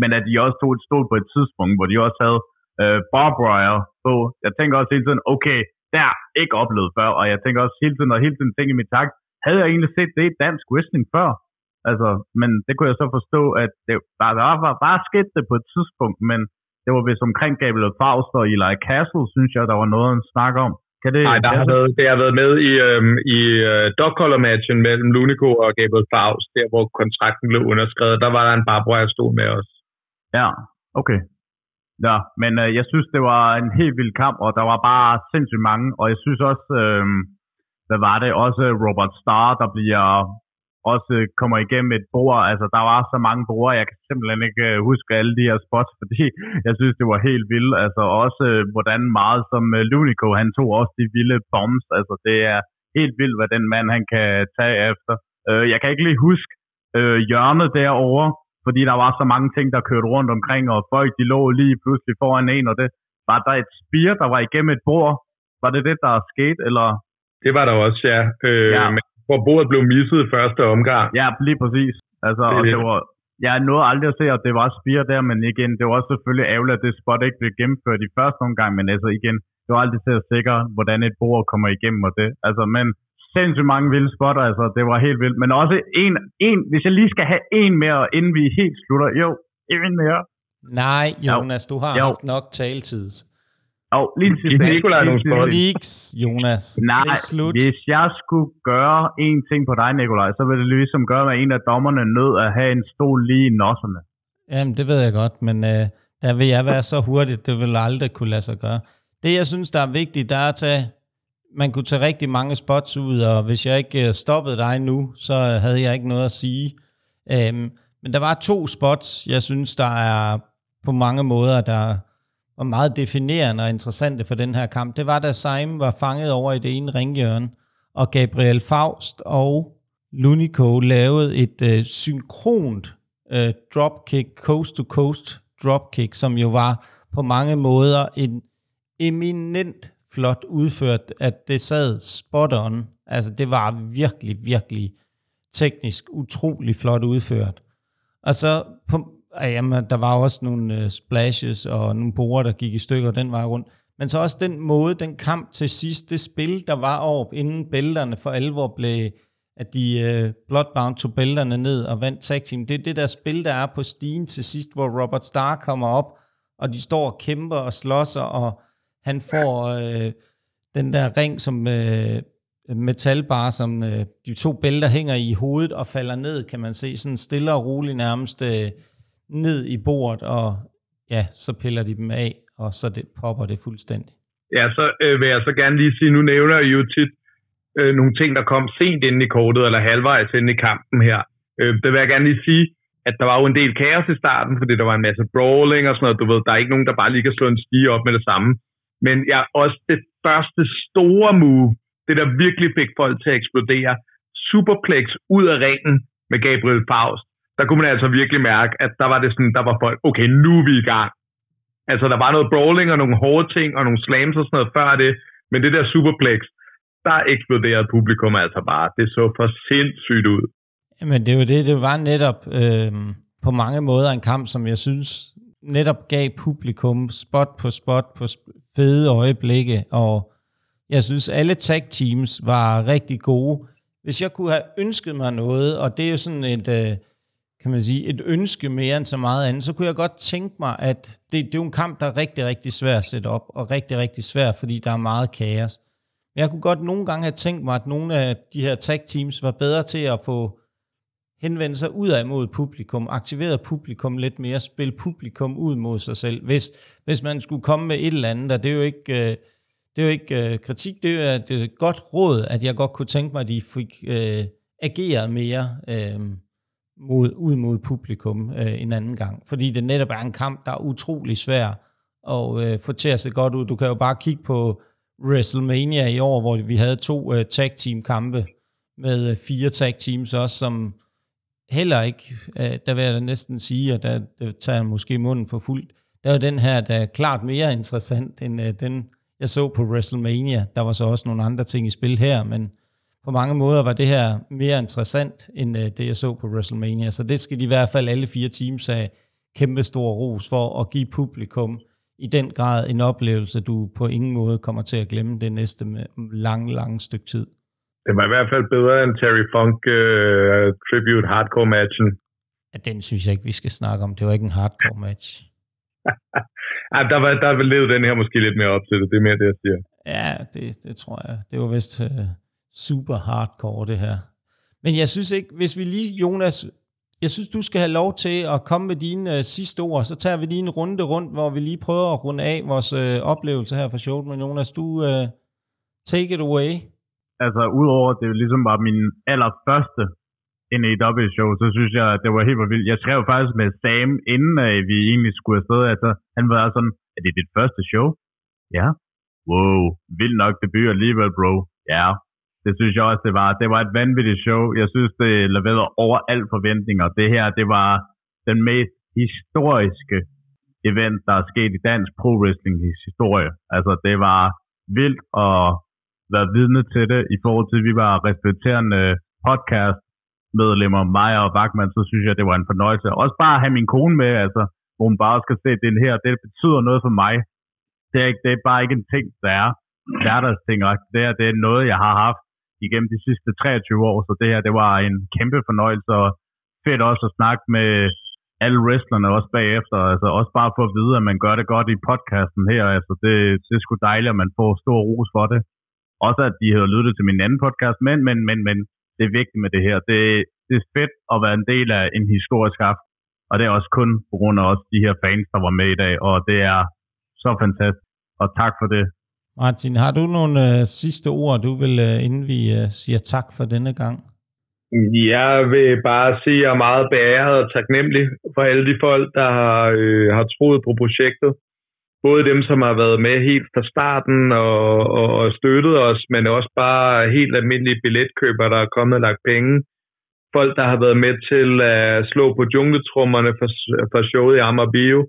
Men at de også tog et stol på et tidspunkt, hvor de også havde øh, Bob Royal på. Jeg tænker også hele tiden, okay, der ikke oplevet før, og jeg tænker også hele tiden, og hele tiden tænker i mit tak, havde jeg egentlig set det i dansk wrestling før? Altså, men det kunne jeg så forstå, at det, der, der var bare sket det på et tidspunkt, men det var vist omkring Gabriel Faust og Eli Castle, synes jeg, der var noget at snakke om. Kan det, Nej, der har været, det har været med i, øhm, i uh, dog color matchen mellem Lunico og Gabriel Faust, der hvor kontrakten blev underskrevet. Der var der en Barbara, stod med os. Ja, okay. Ja, men øh, jeg synes, det var en helt vild kamp, og der var bare sindssygt mange, og jeg synes også, øh, hvad var det, også Robert Starr, der bliver også kommer igennem et bord. Altså, der var så mange bord, jeg kan simpelthen ikke øh, huske alle de her spots, fordi jeg synes, det var helt vildt. Altså, også øh, hvordan meget som øh, Lunico, han tog også de vilde bombs. Altså, det er helt vildt, hvad den mand, han kan tage efter. Øh, jeg kan ikke lige huske øh, hjørnet derovre, fordi der var så mange ting, der kørte rundt omkring, og folk de lå lige pludselig foran en, og det var der et spire, der var igennem et bord. Var det det, der skete, eller? Det var der også, ja. Øh, ja. Men hvor bordet blev misset i første omgang. Ja, lige præcis. Altså, det, og det var, jeg nåede aldrig at se, at det var spire der, men igen, det var også selvfølgelig ærgerligt, at det spot ikke blev gennemført i første omgang, men altså igen, det var aldrig til at sikre, hvordan et bord kommer igennem og det. Altså, men sindssygt mange vilde spotter, altså det var helt vildt. Men også en, en, hvis jeg lige skal have en mere, inden vi helt slutter, jo, en mere. Nej, Jonas, jo. du har jo. haft nok taletid. Og lige til sidst. Nikolaj nogle spørgsmål. Leaks, Jonas. Nej, det er slut. hvis jeg skulle gøre en ting på dig, Nikolaj, så ville det ligesom gøre, at en af dommerne nød at have en stol lige i nosserne. Jamen, det ved jeg godt, men øh, der vil jeg være så hurtigt, det vil aldrig kunne lade sig gøre. Det, jeg synes, der er vigtigt, der er at tage, man kunne tage rigtig mange spots ud, og hvis jeg ikke øh, stoppede dig nu, så havde jeg ikke noget at sige. Øhm, men der var to spots, jeg synes, der er på mange måder, der var meget definerende og interessante for den her kamp. Det var, da Seim var fanget over i det ene ringhjørne, og Gabriel Faust og Lunico lavede et øh, synkront øh, dropkick, coast to coast dropkick, som jo var på mange måder en eminent flot udført, at det sad spot on. Altså det var virkelig, virkelig teknisk utrolig flot udført. Og så på, jamen, der var også nogle øh, splashes og nogle borer, der gik i stykker den vej rundt. Men så også den måde, den kamp til sidst, det spil, der var op, inden bælterne for alvor blev, at de øh, Bloodbound tog bælterne ned og vandt tag team. Det er det der spil, der er på stigen til sidst, hvor Robert Starr kommer op, og de står og kæmper og slåsser, og han får øh, den der ring, som øh, metalbar, som øh, de to bælter hænger i hovedet og falder ned, kan man se, sådan stille og roligt nærmest øh, ned i bordet, og ja, så piller de dem af, og så det, popper det fuldstændig. Ja, så øh, vil jeg så gerne lige sige, nu nævner jeg jo tit øh, nogle ting, der kom sent ind i kortet, eller halvvejs ind i kampen her. Øh, det vil jeg gerne lige sige, at der var jo en del kaos i starten, fordi der var en masse brawling og sådan noget. Du ved, der er ikke nogen, der bare lige kan slå en stige op med det samme. Men ja, også det første store move, det der virkelig fik folk til at eksplodere, superplex ud af ringen med Gabriel Faust, der kunne man altså virkelig mærke, at der var det sådan, der var folk, okay, nu er vi i gang. Altså, der var noget brawling og nogle hårde ting og nogle slams og sådan noget før det, men det der superplex, der eksploderede publikum altså bare. Det så for sindssygt ud. Jamen, det var det. Det var netop øh, på mange måder en kamp, som jeg synes netop gav publikum spot på spot på fede øjeblikke, og jeg synes, alle tag teams var rigtig gode. Hvis jeg kunne have ønsket mig noget, og det er jo sådan et, øh, kan man sige, et ønske mere end så meget andet, så kunne jeg godt tænke mig, at det, det er jo en kamp, der er rigtig, rigtig svær at sætte op, og rigtig, rigtig svær, fordi der er meget kaos. Men jeg kunne godt nogle gange have tænkt mig, at nogle af de her tag teams var bedre til at få henvende sig ud af mod publikum, aktivere publikum lidt mere, spille publikum ud mod sig selv. Hvis, hvis man skulle komme med et eller andet, og det er jo ikke... Øh, det er jo ikke øh, kritik, det er, det er et godt råd, at jeg godt kunne tænke mig, at de fik øh, ageret mere øh, mod, ud mod publikum øh, en anden gang. Fordi det netop er en kamp, der er utrolig svær at øh, få til at se godt ud. Du kan jo bare kigge på WrestleMania i år, hvor vi havde to øh, tag team kampe med øh, fire tag teams også, som heller ikke, øh, der vil jeg da næsten sige, at der, der tager jeg måske munden for fuldt. Der er den her, der er klart mere interessant end øh, den jeg så på WrestleMania. Der var så også nogle andre ting i spil her, men på mange måder var det her mere interessant, end uh, det jeg så på WrestleMania. Så det skal de i hvert fald alle fire teams have kæmpe stor ros for at give publikum i den grad en oplevelse, du på ingen måde kommer til at glemme det næste lang, lang stykke tid. Det var i hvert fald bedre end Terry Funk uh, Tribute Hardcore matchen. Ja, den synes jeg ikke, vi skal snakke om. Det var ikke en hardcore match. ja, der, var, der levede den her måske lidt mere op til det. Det er mere det, jeg siger. Ja, det, det tror jeg. Det var vist uh, super hardcore, det her. Men jeg synes ikke, hvis vi lige, Jonas, jeg synes, du skal have lov til at komme med dine øh, sidste ord, så tager vi lige en runde rundt, hvor vi lige prøver at runde af vores øh, oplevelse her for showet. Men Jonas, du øh, take it away. Altså, udover at det ligesom var min allerførste NAW-show, så synes jeg, det var helt vildt. Jeg skrev faktisk med Sam, inden at vi egentlig skulle afsted. Altså, han var sådan, er det dit første show? Ja. Wow, vildt nok debut alligevel, bro. Ja, det synes jeg også, det var. Det var et vanvittigt show. Jeg synes, det leverede over alt forventninger. Det her, det var den mest historiske event, der er sket i dansk pro wrestling historie. Altså, det var vildt at være vidne til det i forhold til, at vi var respekterende podcast medlemmer, mig og Vagman, så synes jeg, det var en fornøjelse. Også bare at have min kone med, altså, hvor hun bare skal se, at det her, det betyder noget for mig. Det er, ikke, det er bare ikke en ting, der er hverdagsting. Det er, det er noget, jeg har haft igennem de sidste 23 år, så det her, det var en kæmpe fornøjelse, og fedt også at snakke med alle wrestlerne også bagefter. Altså også bare for at vide, at man gør det godt i podcasten her. Altså det, det er sgu dejligt, at man får stor ros for det. Også at de havde lyttet til min anden podcast, men, men, men, men det er vigtigt med det her. Det, det er fedt at være en del af en historisk aften. Og det er også kun på grund af også de her fans, der var med i dag. Og det er så fantastisk. Og tak for det. Martin, har du nogle øh, sidste ord, du vil, øh, inden vi øh, siger tak for denne gang? Jeg vil bare sige, at jeg er meget beæret og taknemmelig for alle de folk, der har, øh, har troet på projektet. Både dem, som har været med helt fra starten og, og, og støttet os, men også bare helt almindelige billetkøbere, der er kommet og lagt penge. Folk, der har været med til at slå på jungletrummerne for, for showet i Amager Bio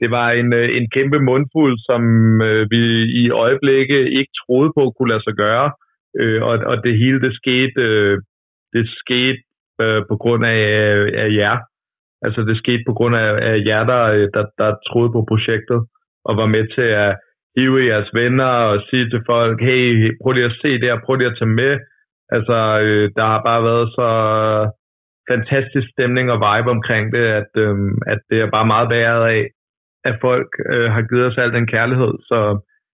det var en, øh, en kæmpe mundfuld, som øh, vi i øjeblikket ikke troede på kunne lade sig gøre. Øh, og, og det hele, det skete, øh, det skete øh, på grund af, af jer. Altså det skete på grund af, af jer, der, øh, der, der troede på projektet og var med til at hive jeres venner og sige til folk, hey, prøv lige at se det her, prøv lige at tage med. Altså, øh, der har bare været så fantastisk stemning og vibe omkring det, at, øh, at det er bare meget bæret af, at folk øh, har givet os al den kærlighed, så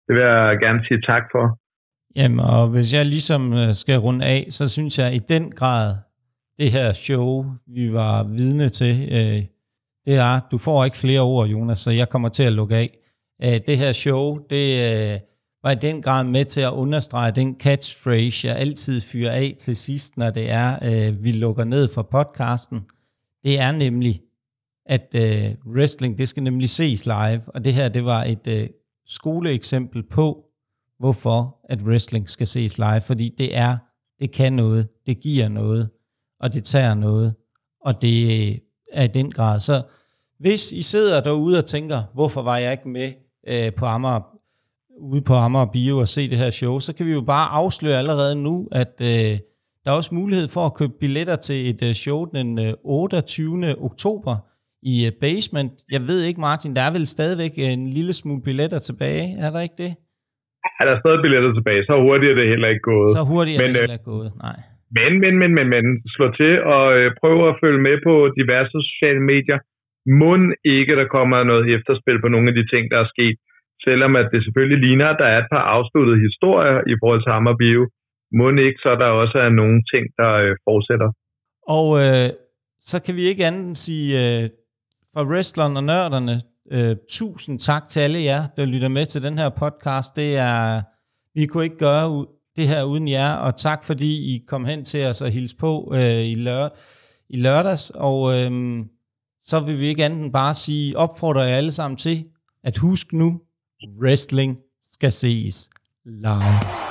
det vil jeg gerne sige tak for. Jamen, og hvis jeg ligesom øh, skal runde af, så synes jeg i den grad, det her show, vi var vidne til, øh, det er, du får ikke flere ord, Jonas, så jeg kommer til at lukke af. Øh, det her show, det øh, var i den grad med til at understrege den catchphrase, jeg altid fyrer af til sidst, når det er, øh, vi lukker ned for podcasten. Det er nemlig, at øh, wrestling, det skal nemlig ses live, og det her, det var et øh, skoleeksempel på, hvorfor at wrestling skal ses live, fordi det er, det kan noget, det giver noget, og det tager noget, og det øh, er i den grad. Så hvis I sidder derude og tænker, hvorfor var jeg ikke med øh, på Amager, ude på Amager Bio og se det her show, så kan vi jo bare afsløre allerede nu, at øh, der er også mulighed for at købe billetter til et øh, show den øh, 28. oktober, i uh, Basement. Jeg ved ikke, Martin, der er vel stadigvæk en lille smule billetter tilbage, er der ikke det? Er der stadig billetter tilbage, så hurtigt er det heller ikke gået. Så hurtigt er men, det øh, heller ikke gået, nej. Men, men, men, men, men, slå til og øh, prøv at følge med på diverse sociale medier. Må ikke, der kommer noget efterspil på nogle af de ting, der er sket. Selvom at det selvfølgelig ligner, at der er et par afsluttede historier i forhold til Amagerbio. Må ikke, så der også er nogle ting, der øh, fortsætter. Og øh, så kan vi ikke andet sige øh, fra wrestleren og nørderne. Øh, tusind tak til alle jer, der lytter med til den her podcast. Det er, vi kunne ikke gøre det her uden jer, og tak fordi I kom hen til os og hilste på øh, i, lør, i lørdags. Og øh, så vil vi ikke andet end bare sige, opfordrer jer alle sammen til, at husk nu, wrestling skal ses live.